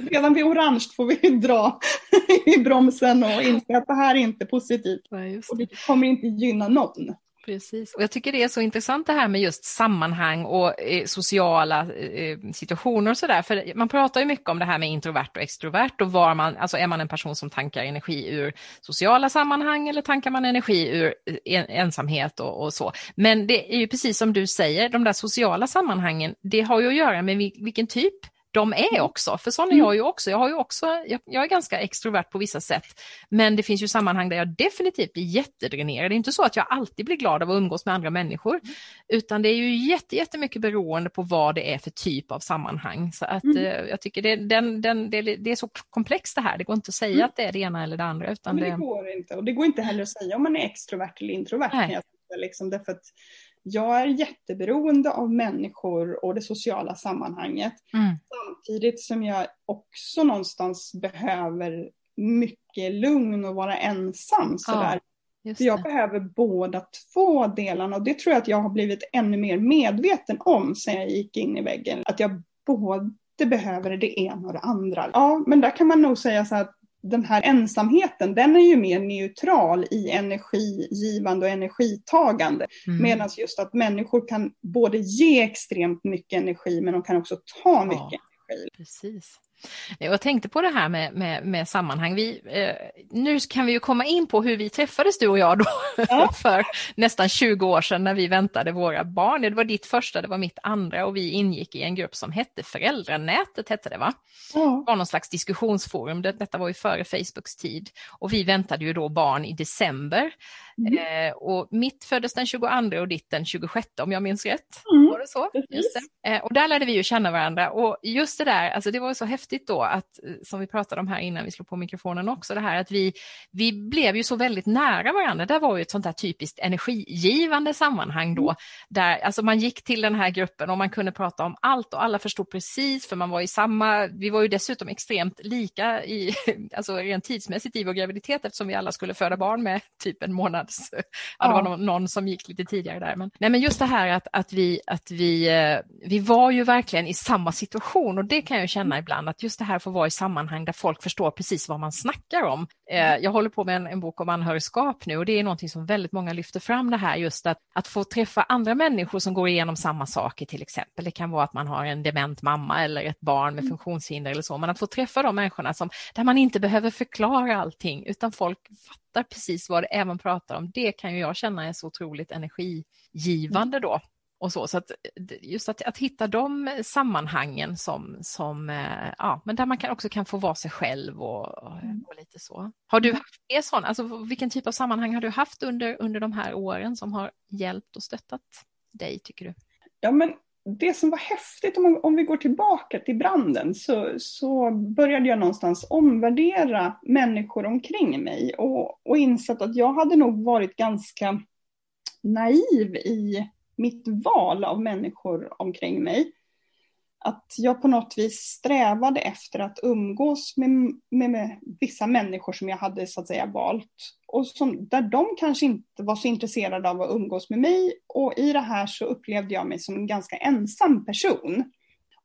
Redan vid orange får vi dra i bromsen och inse att det här är inte positivt. Nej, och det kommer inte gynna någon. Precis, och jag tycker det är så intressant det här med just sammanhang och eh, sociala eh, situationer och sådär. För man pratar ju mycket om det här med introvert och extrovert och var man, alltså är man en person som tankar energi ur sociala sammanhang eller tankar man energi ur eh, en, ensamhet och, och, så. Men det är ju precis som du säger, de där sociala sammanhangen, det har ju att göra med vilken typ de är mm. också, för sån är jag ju också. Jag, har ju också jag, jag, är ganska extrovert på vissa sätt, men det finns ju sammanhang där jag definitivt blir jättedränerad. Det är inte så att jag alltid blir glad av att umgås med andra människor, mm. utan det är ju jätte, jättemycket beroende på vad det är för typ av sammanhang. Så att mm. eh, jag tycker det, den, den, det, det, är så komplext det här, det går inte att säga mm. att det är det ena eller det andra. Utan men det, det går inte, och det går inte heller att säga om man är extrovert eller introvert. Nej. Liksom, därför att jag är jätteberoende av människor och det sociala sammanhanget. Mm. Samtidigt som jag också någonstans behöver mycket lugn och vara ensam. Sådär. Ja, För jag behöver båda två delarna och det tror jag att jag har blivit ännu mer medveten om sen jag gick in i väggen. Att jag både behöver det ena och det andra. Ja, men där kan man nog säga så att den här ensamheten, den är ju mer neutral i energigivande och energitagande. Mm. Medan just att människor kan både ge extremt mycket energi men de kan också ta mycket ja, energi. Precis. Jag tänkte på det här med, med, med sammanhang. Vi, eh, nu kan vi ju komma in på hur vi träffades du och jag då ja. för nästan 20 år sedan när vi väntade våra barn. Det var ditt första, det var mitt andra och vi ingick i en grupp som hette Föräldranätet, hette det va? Ja. Det var någon slags diskussionsforum, detta var ju före Facebooks tid och vi väntade ju då barn i december Mm. Eh, och mitt föddes den 22 och ditt den 26 om jag minns rätt. Mm. Var det så? Eh, och där lärde vi ju känna varandra och just det där, alltså det var så häftigt då att, eh, som vi pratade om här innan vi slog på mikrofonen också, det här att vi, vi blev ju så väldigt nära varandra. Det var ju ett sånt där typiskt energigivande sammanhang då, mm. där alltså man gick till den här gruppen och man kunde prata om allt och alla förstod precis, för man var i samma, vi var ju dessutom extremt lika i, alltså rent tidsmässigt i vår graviditet eftersom vi alla skulle föda barn med typ en månad månads... Ja, det var någon, någon, som gick lite tidigare där. Men, nej, men just det här att, att, vi, att vi, eh, vi var ju verkligen i samma situation och det kan jag känna ibland att just det här får vara i sammanhang där folk förstår precis vad man snackar om. Eh, jag håller på med en, en bok om anhörigskap nu och det är någonting som väldigt många lyfter fram det här just att, att få träffa andra människor som går igenom samma saker till exempel. Det kan vara att man har en dement mamma eller ett barn med mm. funktionshinder eller så, men att få träffa de människorna som, där man inte behöver förklara allting utan folk fattar fattar precis vad det är man pratar om, det kan ju jag känna är så otroligt energigivande då. Och så, så att just att, att hitta de sammanhangen som, som eh, ja, men där man kan, också kan få vara sig själv och, och, mm. och lite så. Har du haft er sån, alltså vilken typ av sammanhang har du haft under, under de här åren som har hjälpt och stöttat dig tycker du? Ja men det som var häftigt, om, om vi går tillbaka till branden, så, så började jag någonstans omvärdera människor omkring mig och, och insett att jag hade nog varit ganska naiv i mitt val av människor omkring mig att jag på något vis strävade efter att umgås med, med, med, vissa människor som jag hade så att säga valt. Och som, där de kanske inte var så intresserade av att umgås med mig. Och i det här så upplevde jag mig som en ganska ensam person.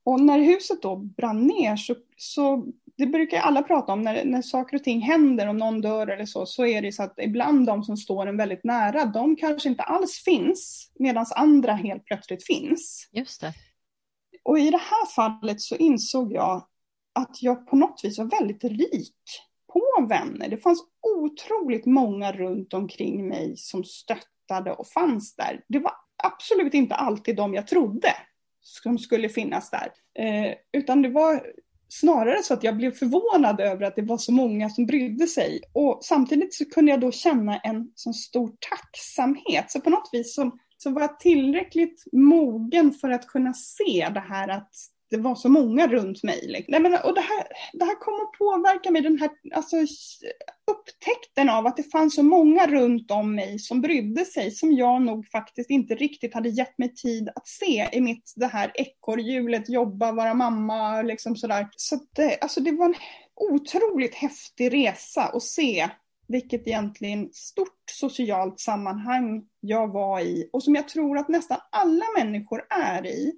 Och när huset då brann ner så, så det brukar alla prata om, när, när saker och ting händer, om någon dör eller så, så är det så att ibland de som står en väldigt nära, de kanske inte alls finns, medan andra helt plötsligt finns. Just det. Och i det här fallet så insåg jag att jag på något vis var väldigt rik på vänner. Det fanns otroligt många runt omkring mig som stöttade och fanns där. Det var absolut inte alltid de jag trodde som skulle finnas där. Eh, utan det var snarare så att jag blev förvånad över att det var så många som brydde sig. Och samtidigt så kunde jag då känna en sån stor tacksamhet. Så på något vis så, så var jag tillräckligt mogen för att kunna se det här att det var så många runt mig. Liksom. Nej, men, och det här, det här kom att påverka mig, den här alltså, upptäckten av att det fanns så många runt om mig som brydde sig, som jag nog faktiskt inte riktigt hade gett mig tid att se i mitt det här ekorrhjulet, jobba, vara mamma, liksom sådär. Så det, alltså, det var en otroligt häftig resa att se vilket egentligen stort socialt sammanhang jag var i och som jag tror att nästan alla människor är i.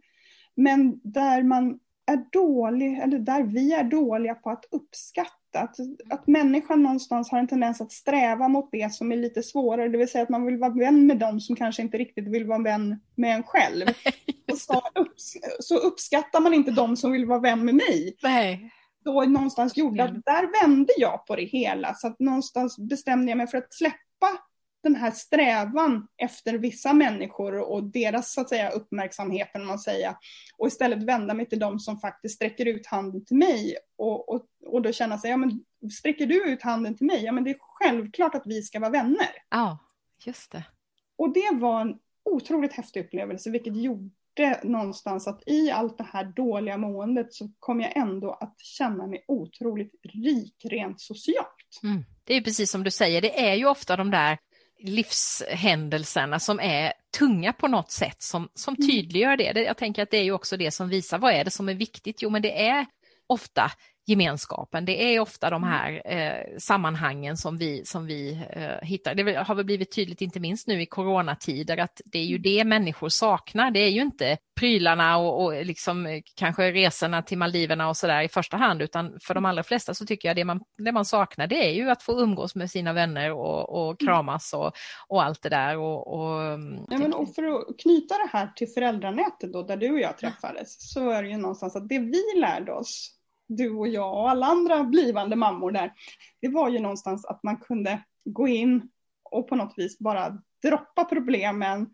Men där man är dålig, eller där vi är dåliga på att uppskatta. Att, att människan någonstans har en tendens att sträva mot det som är lite svårare, det vill säga att man vill vara vän med dem som kanske inte riktigt vill vara vän med en själv. Och så, upps så uppskattar man inte dem som vill vara vän med mig. Nej. Då någonstans gjorde att där vände jag på det hela, så att någonstans bestämde jag mig för att släppa den här strävan efter vissa människor och deras så att säga, uppmärksamhet, man säga, och istället vända mig till dem som faktiskt sträcker ut handen till mig och, och, och då känna sig, ja men sträcker du ut handen till mig, ja men det är självklart att vi ska vara vänner. Ja, just det. Och det var en otroligt häftig upplevelse, vilket gjorde någonstans att i allt det här dåliga måendet så kom jag ändå att känna mig otroligt rik rent socialt. Mm. Det är precis som du säger, det är ju ofta de där livshändelserna som är tunga på något sätt som, som mm. tydliggör det. Jag tänker att det är ju också det som visar vad är det som är viktigt? Jo, men det är ofta gemenskapen. Det är ofta de mm. här eh, sammanhangen som vi, som vi eh, hittar. Det har väl blivit tydligt, inte minst nu i coronatider, att det är ju mm. det människor saknar. Det är ju inte prylarna och, och liksom, eh, kanske resorna till Maldiverna och sådär i första hand, utan för de allra flesta så tycker jag det man, det man saknar det är ju att få umgås med sina vänner och, och mm. kramas och, och allt det där. Och, och, ja, men, och för att knyta det här till föräldranätet då, där du och jag träffades, så är det ju någonstans att det vi lärde oss du och jag och alla andra blivande mammor där, det var ju någonstans att man kunde gå in och på något vis bara droppa problemen.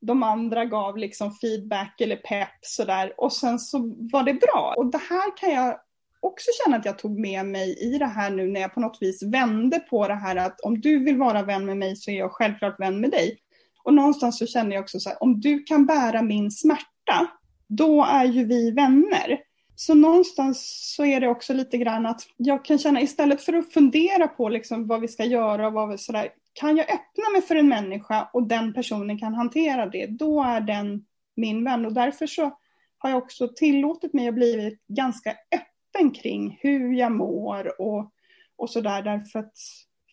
De andra gav liksom feedback eller pepp sådär och sen så var det bra. Och det här kan jag också känna att jag tog med mig i det här nu när jag på något vis vände på det här att om du vill vara vän med mig så är jag självklart vän med dig. Och någonstans så känner jag också så här, om du kan bära min smärta, då är ju vi vänner. Så någonstans så är det också lite grann att jag kan känna istället för att fundera på liksom vad vi ska göra och vad vi sådär, kan jag öppna mig för en människa och den personen kan hantera det, då är den min vän. Och därför så har jag också tillåtit mig att bli ganska öppen kring hur jag mår och, och sådär. Därför att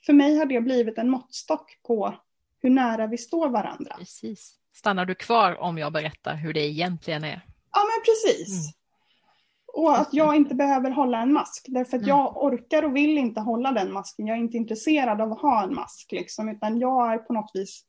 för mig har det blivit en måttstock på hur nära vi står varandra. Precis. Stannar du kvar om jag berättar hur det egentligen är? Ja, men precis. Mm. Och att jag inte behöver hålla en mask. Därför att jag orkar och vill inte hålla den masken. Jag är inte intresserad av att ha en mask. Liksom, utan jag är på något vis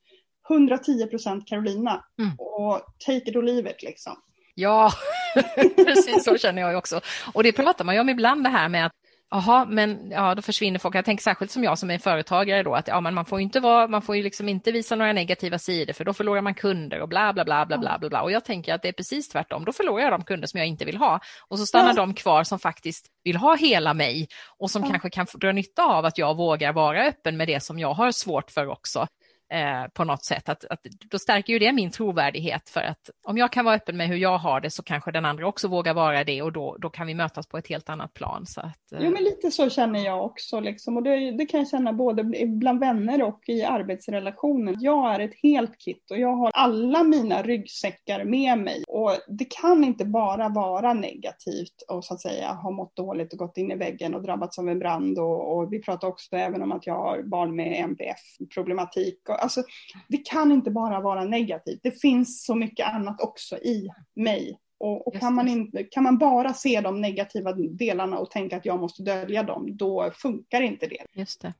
110 procent Carolina. Mm. Och take it or leave it liksom. Ja, precis så känner jag också. Och det pratar man ju om ibland det här med att Jaha, men ja, då försvinner folk. Jag tänker särskilt som jag som är företagare då att ja, men man får inte vara, man får ju liksom inte visa några negativa sidor för då förlorar man kunder och bla bla bla bla bla bla. bla. Och jag tänker att det är precis tvärtom. Då förlorar jag de kunder som jag inte vill ha och så stannar ja. de kvar som faktiskt vill ha hela mig och som ja. kanske kan dra nytta av att jag vågar vara öppen med det som jag har svårt för också eh, på något sätt. Att, att, då stärker ju det min trovärdighet för att om jag kan vara öppen med hur jag har det så kanske den andra också vågar vara det och då, då kan vi mötas på ett helt annat plan. Så att, eh. Jo men lite så känner jag också liksom. och det, det, kan jag känna både bland vänner och i arbetsrelationer. Jag är ett helt kit och jag har alla mina ryggsäckar med mig och det kan inte bara vara negativt och så att säga ha mått dåligt och gått in i väggen och drabbats av en brand och, och vi pratar också även om att jag har barn med Alltså, det kan inte bara vara negativt. Det finns så mycket annat också i mig. Och, och kan, man inte, kan man bara se de negativa delarna och tänka att jag måste dölja dem, då funkar inte det. Just det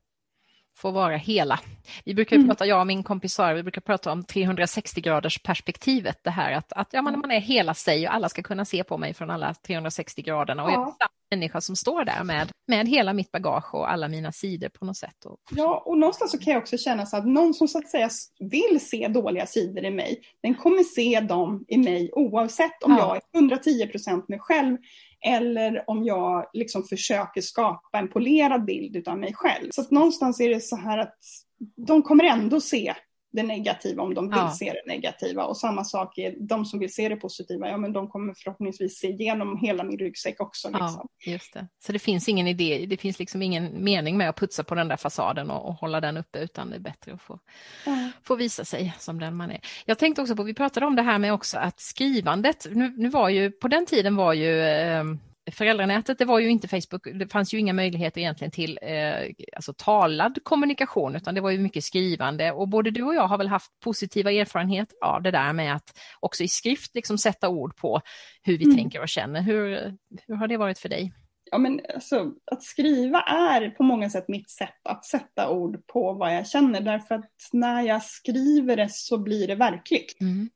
få vara hela. Vi brukar mm. prata, jag och min kompis Sara, vi brukar prata om 360 graders perspektivet. Det här att, att ja, man, man är hela sig och alla ska kunna se på mig från alla 360 graderna. Och ja. Människa som står där med, med hela mitt bagage och alla mina sidor på något sätt. Ja, och någonstans så kan jag också känna så att någon som så att säga vill se dåliga sidor i mig, den kommer se dem i mig oavsett om ja. jag är 110 procent mig själv eller om jag liksom försöker skapa en polerad bild av mig själv. Så att någonstans är det så här att de kommer ändå se det negativa om de vill ja. se det negativa. Och samma sak är de som vill se det positiva, ja men de kommer förhoppningsvis se igenom hela min ryggsäck också. Liksom. Ja, just det. Så det finns ingen idé, det finns liksom ingen mening med att putsa på den där fasaden och, och hålla den uppe, utan det är bättre att få, ja. få visa sig som den man är. Jag tänkte också på, vi pratade om det här med också att skrivandet, nu, nu var ju, på den tiden var ju eh, föräldranätet, det var ju inte Facebook, det fanns ju inga möjligheter egentligen till eh, alltså talad kommunikation, utan det var ju mycket skrivande. Och både du och jag har väl haft positiva erfarenheter av det där med att också i skrift liksom sätta ord på hur vi mm. tänker och känner. Hur, hur har det varit för dig? Ja, men alltså, att skriva är på många sätt mitt sätt att sätta ord på vad jag känner, därför att när jag skriver det så blir det verkligt. Mm.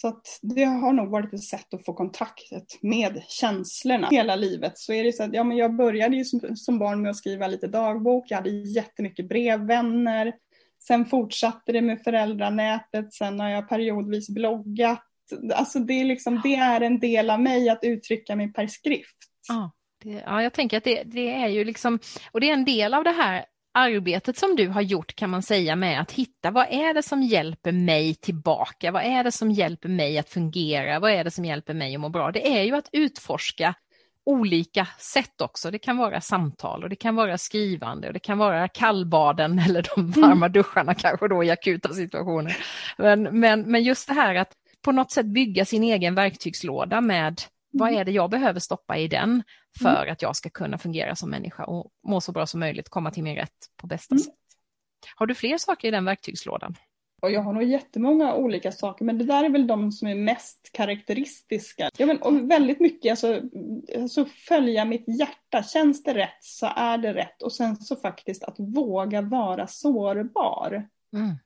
Så att det har nog varit ett sätt att få kontakt med känslorna hela livet. Så är det så att ja, men jag började ju som, som barn med att skriva lite dagbok, jag hade jättemycket brevvänner. Sen fortsatte det med föräldranätet, sen har jag periodvis bloggat. Alltså det är, liksom, det är en del av mig att uttrycka mig per skrift. Ja, det, ja jag tänker att det, det är ju liksom, och det är en del av det här arbetet som du har gjort kan man säga med att hitta vad är det som hjälper mig tillbaka? Vad är det som hjälper mig att fungera? Vad är det som hjälper mig att må bra? Det är ju att utforska olika sätt också. Det kan vara samtal och det kan vara skrivande och det kan vara kallbaden eller de mm. varma duscharna kanske då i akuta situationer. Men, men, men just det här att på något sätt bygga sin egen verktygslåda med vad mm. är det jag behöver stoppa i den mm. för att jag ska kunna fungera som människa och må så bra som möjligt, komma till min rätt på bästa mm. sätt. Har du fler saker i den verktygslådan? Och jag har nog jättemånga olika saker, men det där är väl de som är mest karaktäristiska. Ja, men, och väldigt mycket, alltså, alltså följa mitt hjärta. Känns det rätt så är det rätt. Och sen så faktiskt att våga vara sårbar. Mm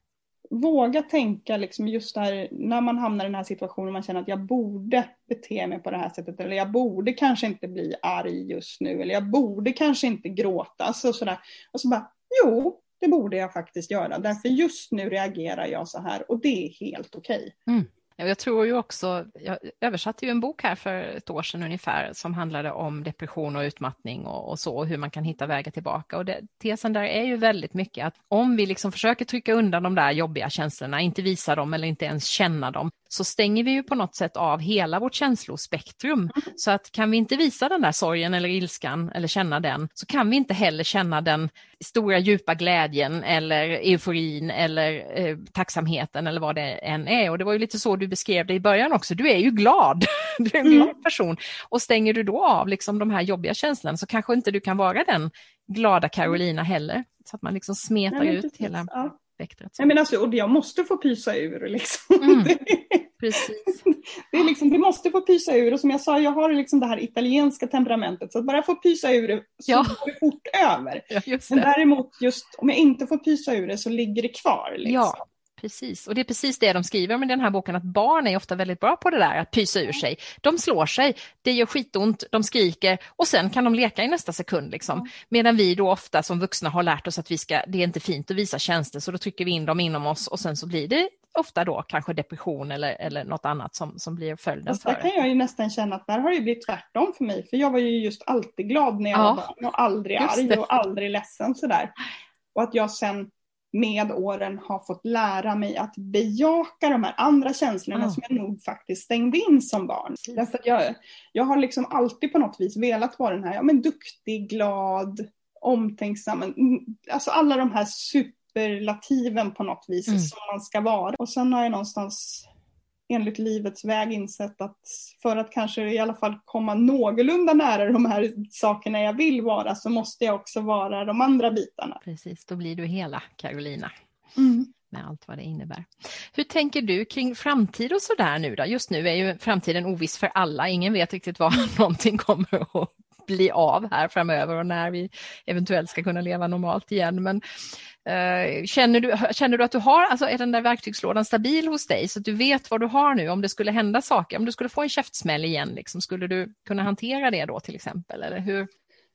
våga tänka liksom just där när man hamnar i den här situationen man känner att jag borde bete mig på det här sättet eller jag borde kanske inte bli arg just nu eller jag borde kanske inte gråta. Alltså sådär. Och så bara, jo, det borde jag faktiskt göra därför just nu reagerar jag så här och det är helt okej. Okay. Mm. Jag tror ju också, jag översatte ju en bok här för ett år sedan ungefär som handlade om depression och utmattning och, och så, och hur man kan hitta vägar tillbaka. Och det, tesen där är ju väldigt mycket att om vi liksom försöker trycka undan de där jobbiga känslorna, inte visa dem eller inte ens känna dem, så stänger vi ju på något sätt av hela vårt känslospektrum. Mm. Så att kan vi inte visa den där sorgen eller ilskan eller känna den, så kan vi inte heller känna den stora djupa glädjen eller euforin eller eh, tacksamheten eller vad det än är. Och det var ju lite så du beskrev det i början också, du är ju glad, du är en glad mm. person. Och stänger du då av liksom de här jobbiga känslorna så kanske inte du kan vara den glada Carolina heller. Så att man liksom smetar Nej, ut hela... Ja spektrat. Jag, menar alltså, och jag måste få pysa ur. Liksom. Mm, precis. det, är liksom, det måste få pysa ur och som jag sa, jag har liksom det här italienska temperamentet så att bara få pysa ur det så ja. går det fort över. Ja, Men däremot just om jag inte får pysa ur det så ligger det kvar. Liksom. Ja, Precis, och det är precis det de skriver om i den här boken, att barn är ofta väldigt bra på det där, att pysa ur sig. De slår sig, det gör skitont, de skriker och sen kan de leka i nästa sekund. Liksom. Mm. Medan vi då ofta som vuxna har lärt oss att vi ska, det är inte fint att visa känslor, så då trycker vi in dem inom oss och sen så blir det ofta då kanske depression eller, eller något annat som, som blir följden. Fast där kan jag ju nästan känna att där har det blivit tvärtom för mig, för jag var ju just alltid glad när jag ja. var barn och aldrig arg och aldrig ledsen sådär. Och att jag sen med åren har fått lära mig att bejaka de här andra känslorna mm. som jag nog faktiskt stängde in som barn. Därför att jag, jag har liksom alltid på något vis velat vara den här, ja men duktig, glad, omtänksam, mm, alltså alla de här superlativen på något vis mm. som man ska vara. Och sen har jag någonstans enligt livets väg insett att för att kanske i alla fall komma någorlunda nära de här sakerna jag vill vara så måste jag också vara de andra bitarna. Precis, då blir du hela Carolina. Mm. Med allt vad det innebär. Hur tänker du kring framtid och sådär nu då? Just nu är ju framtiden oviss för alla. Ingen vet riktigt vad någonting kommer att bli av här framöver och när vi eventuellt ska kunna leva normalt igen. Men uh, känner, du, känner du att du har, alltså är den där verktygslådan stabil hos dig så att du vet vad du har nu om det skulle hända saker, om du skulle få en käftsmäll igen, liksom, skulle du kunna hantera det då till exempel? Eller hur?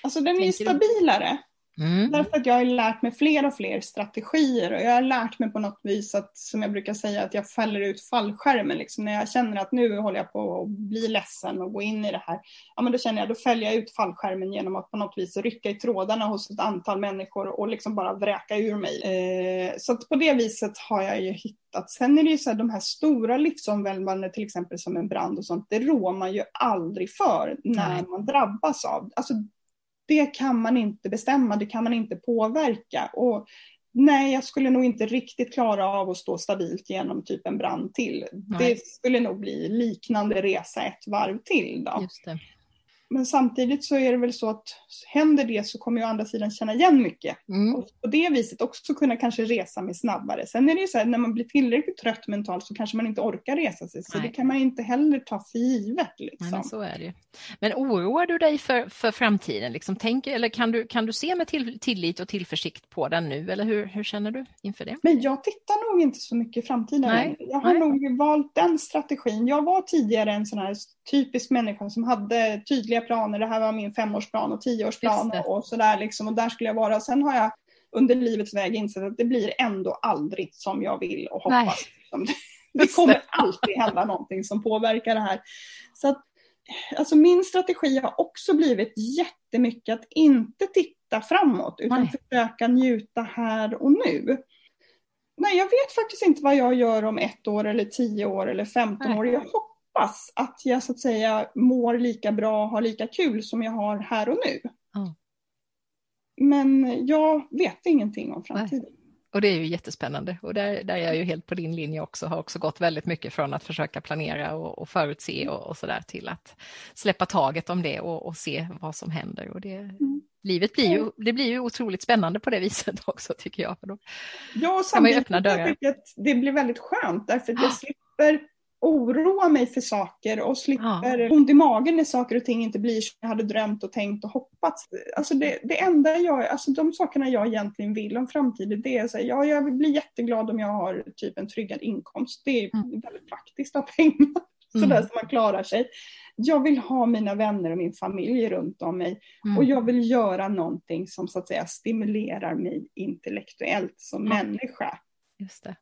Alltså den är stabilare. Mm. Därför att jag har lärt mig fler och fler strategier och jag har lärt mig på något vis att, som jag brukar säga, att jag fäller ut fallskärmen. Liksom. När jag känner att nu håller jag på att bli ledsen och gå in i det här, ja men då känner jag, då fäller jag ut fallskärmen genom att på något vis rycka i trådarna hos ett antal människor och liksom bara vräka ur mig. Eh, så att på det viset har jag ju hittat. Sen är det ju så här, de här stora livsomvälvande, till exempel som en brand och sånt, det rår man ju aldrig för när man drabbas av. Alltså det kan man inte bestämma, det kan man inte påverka. Och nej, jag skulle nog inte riktigt klara av att stå stabilt genom typ en brand till. Nej. Det skulle nog bli liknande resa ett varv till. Då. Men samtidigt så är det väl så att händer det så kommer jag å andra sidan känna igen mycket. Mm. Och på det viset också kunna kanske resa mig snabbare. Sen är det ju så här, när man blir tillräckligt trött mentalt så kanske man inte orkar resa sig. Så Nej. det kan man inte heller ta för givet. Liksom. Nej, så är det Men oroar du dig för, för framtiden? Liksom, tänk, eller kan du, kan du se med till, tillit och tillförsikt på den nu? Eller hur, hur känner du inför det? Men jag tittar nog inte så mycket i framtiden. Nej. Jag har Nej. nog valt den strategin. Jag var tidigare en sån här typisk människa som hade tydliga planer. Det här var min femårsplan och tioårsplan och sådär liksom. Och där skulle jag vara. Sen har jag under livets väg insett att det blir ändå aldrig som jag vill och hoppas. Nej. Det kommer alltid hända någonting som påverkar det här. Så att, alltså min strategi har också blivit jättemycket att inte titta framåt utan Nej. försöka njuta här och nu. Nej, jag vet faktiskt inte vad jag gör om ett år eller tio år eller femton år. Jag hoppas att jag så att säga mår lika bra och har lika kul som jag har här och nu. Mm. Men jag vet ingenting om framtiden. Nej. Och det är ju jättespännande och där, där är jag ju helt på din linje också, har också gått väldigt mycket från att försöka planera och, och förutse och, och sådär till att släppa taget om det och, och se vad som händer. Och det, mm. Livet blir ju, det blir ju otroligt spännande på det viset också tycker jag. För då ja, och samtidigt öppna dörrar. Jag att det blir väldigt skönt därför att jag slipper oroa mig för saker och slipper ja. ont i magen när saker och ting inte blir som jag hade drömt och tänkt och hoppats. Alltså det, det enda jag, alltså de sakerna jag egentligen vill om framtiden det är att ja, jag vill bli jätteglad om jag har typ en tryggad inkomst. Det är mm. väldigt praktiskt att ha pengar mm. sådär så man klarar sig. Jag vill ha mina vänner och min familj runt om mig mm. och jag vill göra någonting som så att säga stimulerar mig intellektuellt som människa. Just det.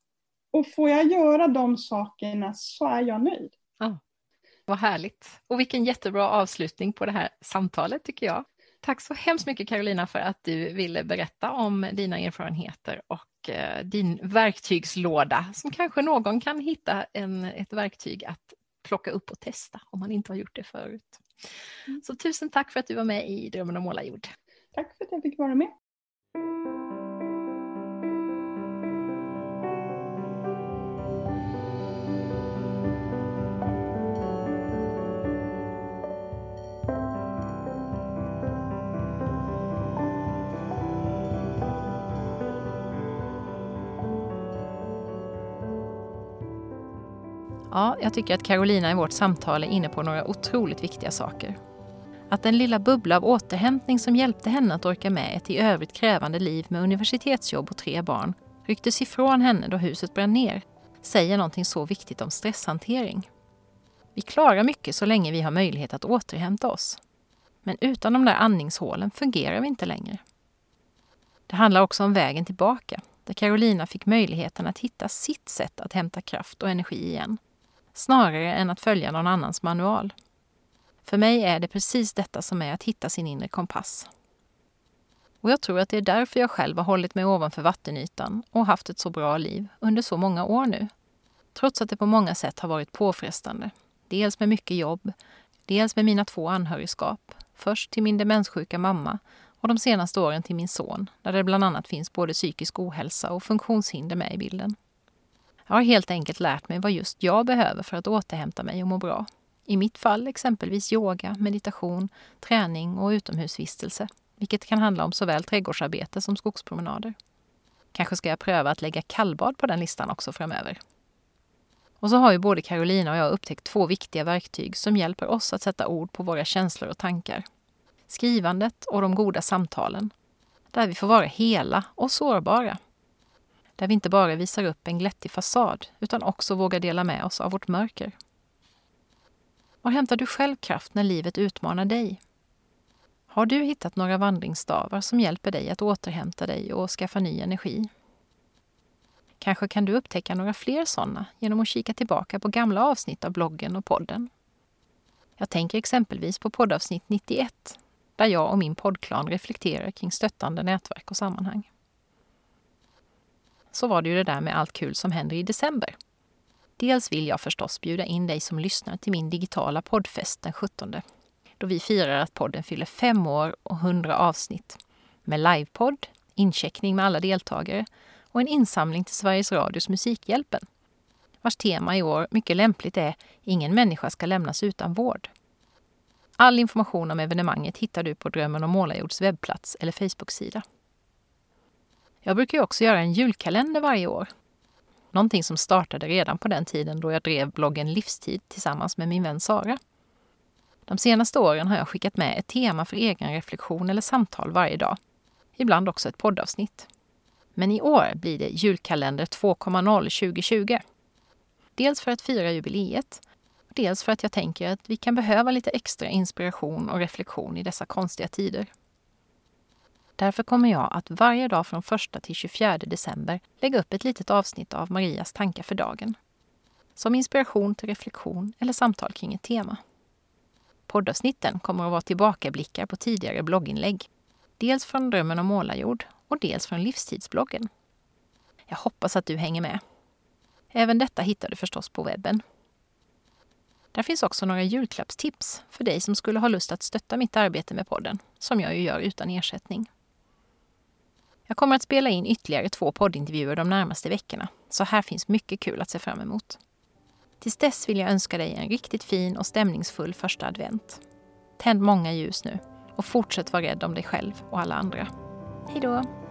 Och får jag göra de sakerna så är jag nöjd. Ja, vad härligt. Och vilken jättebra avslutning på det här samtalet tycker jag. Tack så hemskt mycket Carolina för att du ville berätta om dina erfarenheter och eh, din verktygslåda som kanske någon kan hitta en, ett verktyg att plocka upp och testa om man inte har gjort det förut. Mm. Så tusen tack för att du var med i Drömmen om målarjord. Tack för att jag fick vara med. Ja, jag tycker att Carolina i vårt samtal är inne på några otroligt viktiga saker. Att den lilla bubbla av återhämtning som hjälpte henne att orka med ett i övrigt krävande liv med universitetsjobb och tre barn rycktes ifrån henne då huset brann ner säger någonting så viktigt om stresshantering. Vi klarar mycket så länge vi har möjlighet att återhämta oss. Men utan de där andningshålen fungerar vi inte längre. Det handlar också om vägen tillbaka, där Carolina fick möjligheten att hitta sitt sätt att hämta kraft och energi igen snarare än att följa någon annans manual. För mig är det precis detta som är att hitta sin inre kompass. Och jag tror att det är därför jag själv har hållit mig ovanför vattenytan och haft ett så bra liv under så många år nu. Trots att det på många sätt har varit påfrestande. Dels med mycket jobb, dels med mina två anhörigskap. Först till min demenssjuka mamma och de senaste åren till min son, där det bland annat finns både psykisk ohälsa och funktionshinder med i bilden. Jag har helt enkelt lärt mig vad just jag behöver för att återhämta mig och må bra. I mitt fall exempelvis yoga, meditation, träning och utomhusvistelse, vilket kan handla om såväl trädgårdsarbete som skogspromenader. Kanske ska jag pröva att lägga kallbad på den listan också framöver. Och så har ju både Carolina och jag upptäckt två viktiga verktyg som hjälper oss att sätta ord på våra känslor och tankar. skrivandet och de goda samtalen. Där vi får vara hela och sårbara. Där vi inte bara visar upp en glättig fasad utan också vågar dela med oss av vårt mörker. Var hämtar du själv kraft när livet utmanar dig? Har du hittat några vandringsstavar som hjälper dig att återhämta dig och skaffa ny energi? Kanske kan du upptäcka några fler sådana genom att kika tillbaka på gamla avsnitt av bloggen och podden. Jag tänker exempelvis på poddavsnitt 91 där jag och min poddklan reflekterar kring stöttande nätverk och sammanhang. Så var det ju det där med allt kul som händer i december. Dels vill jag förstås bjuda in dig som lyssnar till min digitala poddfest den 17 då vi firar att podden fyller fem år och hundra avsnitt med livepodd, incheckning med alla deltagare och en insamling till Sveriges Radios Musikhjälpen vars tema i år mycket lämpligt är Ingen människa ska lämnas utan vård. All information om evenemanget hittar du på Drömmen om Målarjords webbplats eller Facebook-sida. Jag brukar ju också göra en julkalender varje år. Någonting som startade redan på den tiden då jag drev bloggen Livstid tillsammans med min vän Sara. De senaste åren har jag skickat med ett tema för egen reflektion eller samtal varje dag. Ibland också ett poddavsnitt. Men i år blir det julkalender 2.0 2020. Dels för att fira jubileet, dels för att jag tänker att vi kan behöva lite extra inspiration och reflektion i dessa konstiga tider. Därför kommer jag att varje dag från 1 till 24 december lägga upp ett litet avsnitt av Marias tankar för dagen. Som inspiration till reflektion eller samtal kring ett tema. Poddavsnitten kommer att vara tillbakablickar på tidigare blogginlägg. Dels från Drömmen om målarjord och dels från Livstidsbloggen. Jag hoppas att du hänger med. Även detta hittar du förstås på webben. Där finns också några julklappstips för dig som skulle ha lust att stötta mitt arbete med podden, som jag ju gör utan ersättning. Jag kommer att spela in ytterligare två poddintervjuer de närmaste veckorna, så här finns mycket kul att se fram emot. Tills dess vill jag önska dig en riktigt fin och stämningsfull första advent. Tänd många ljus nu och fortsätt vara rädd om dig själv och alla andra. Hej då!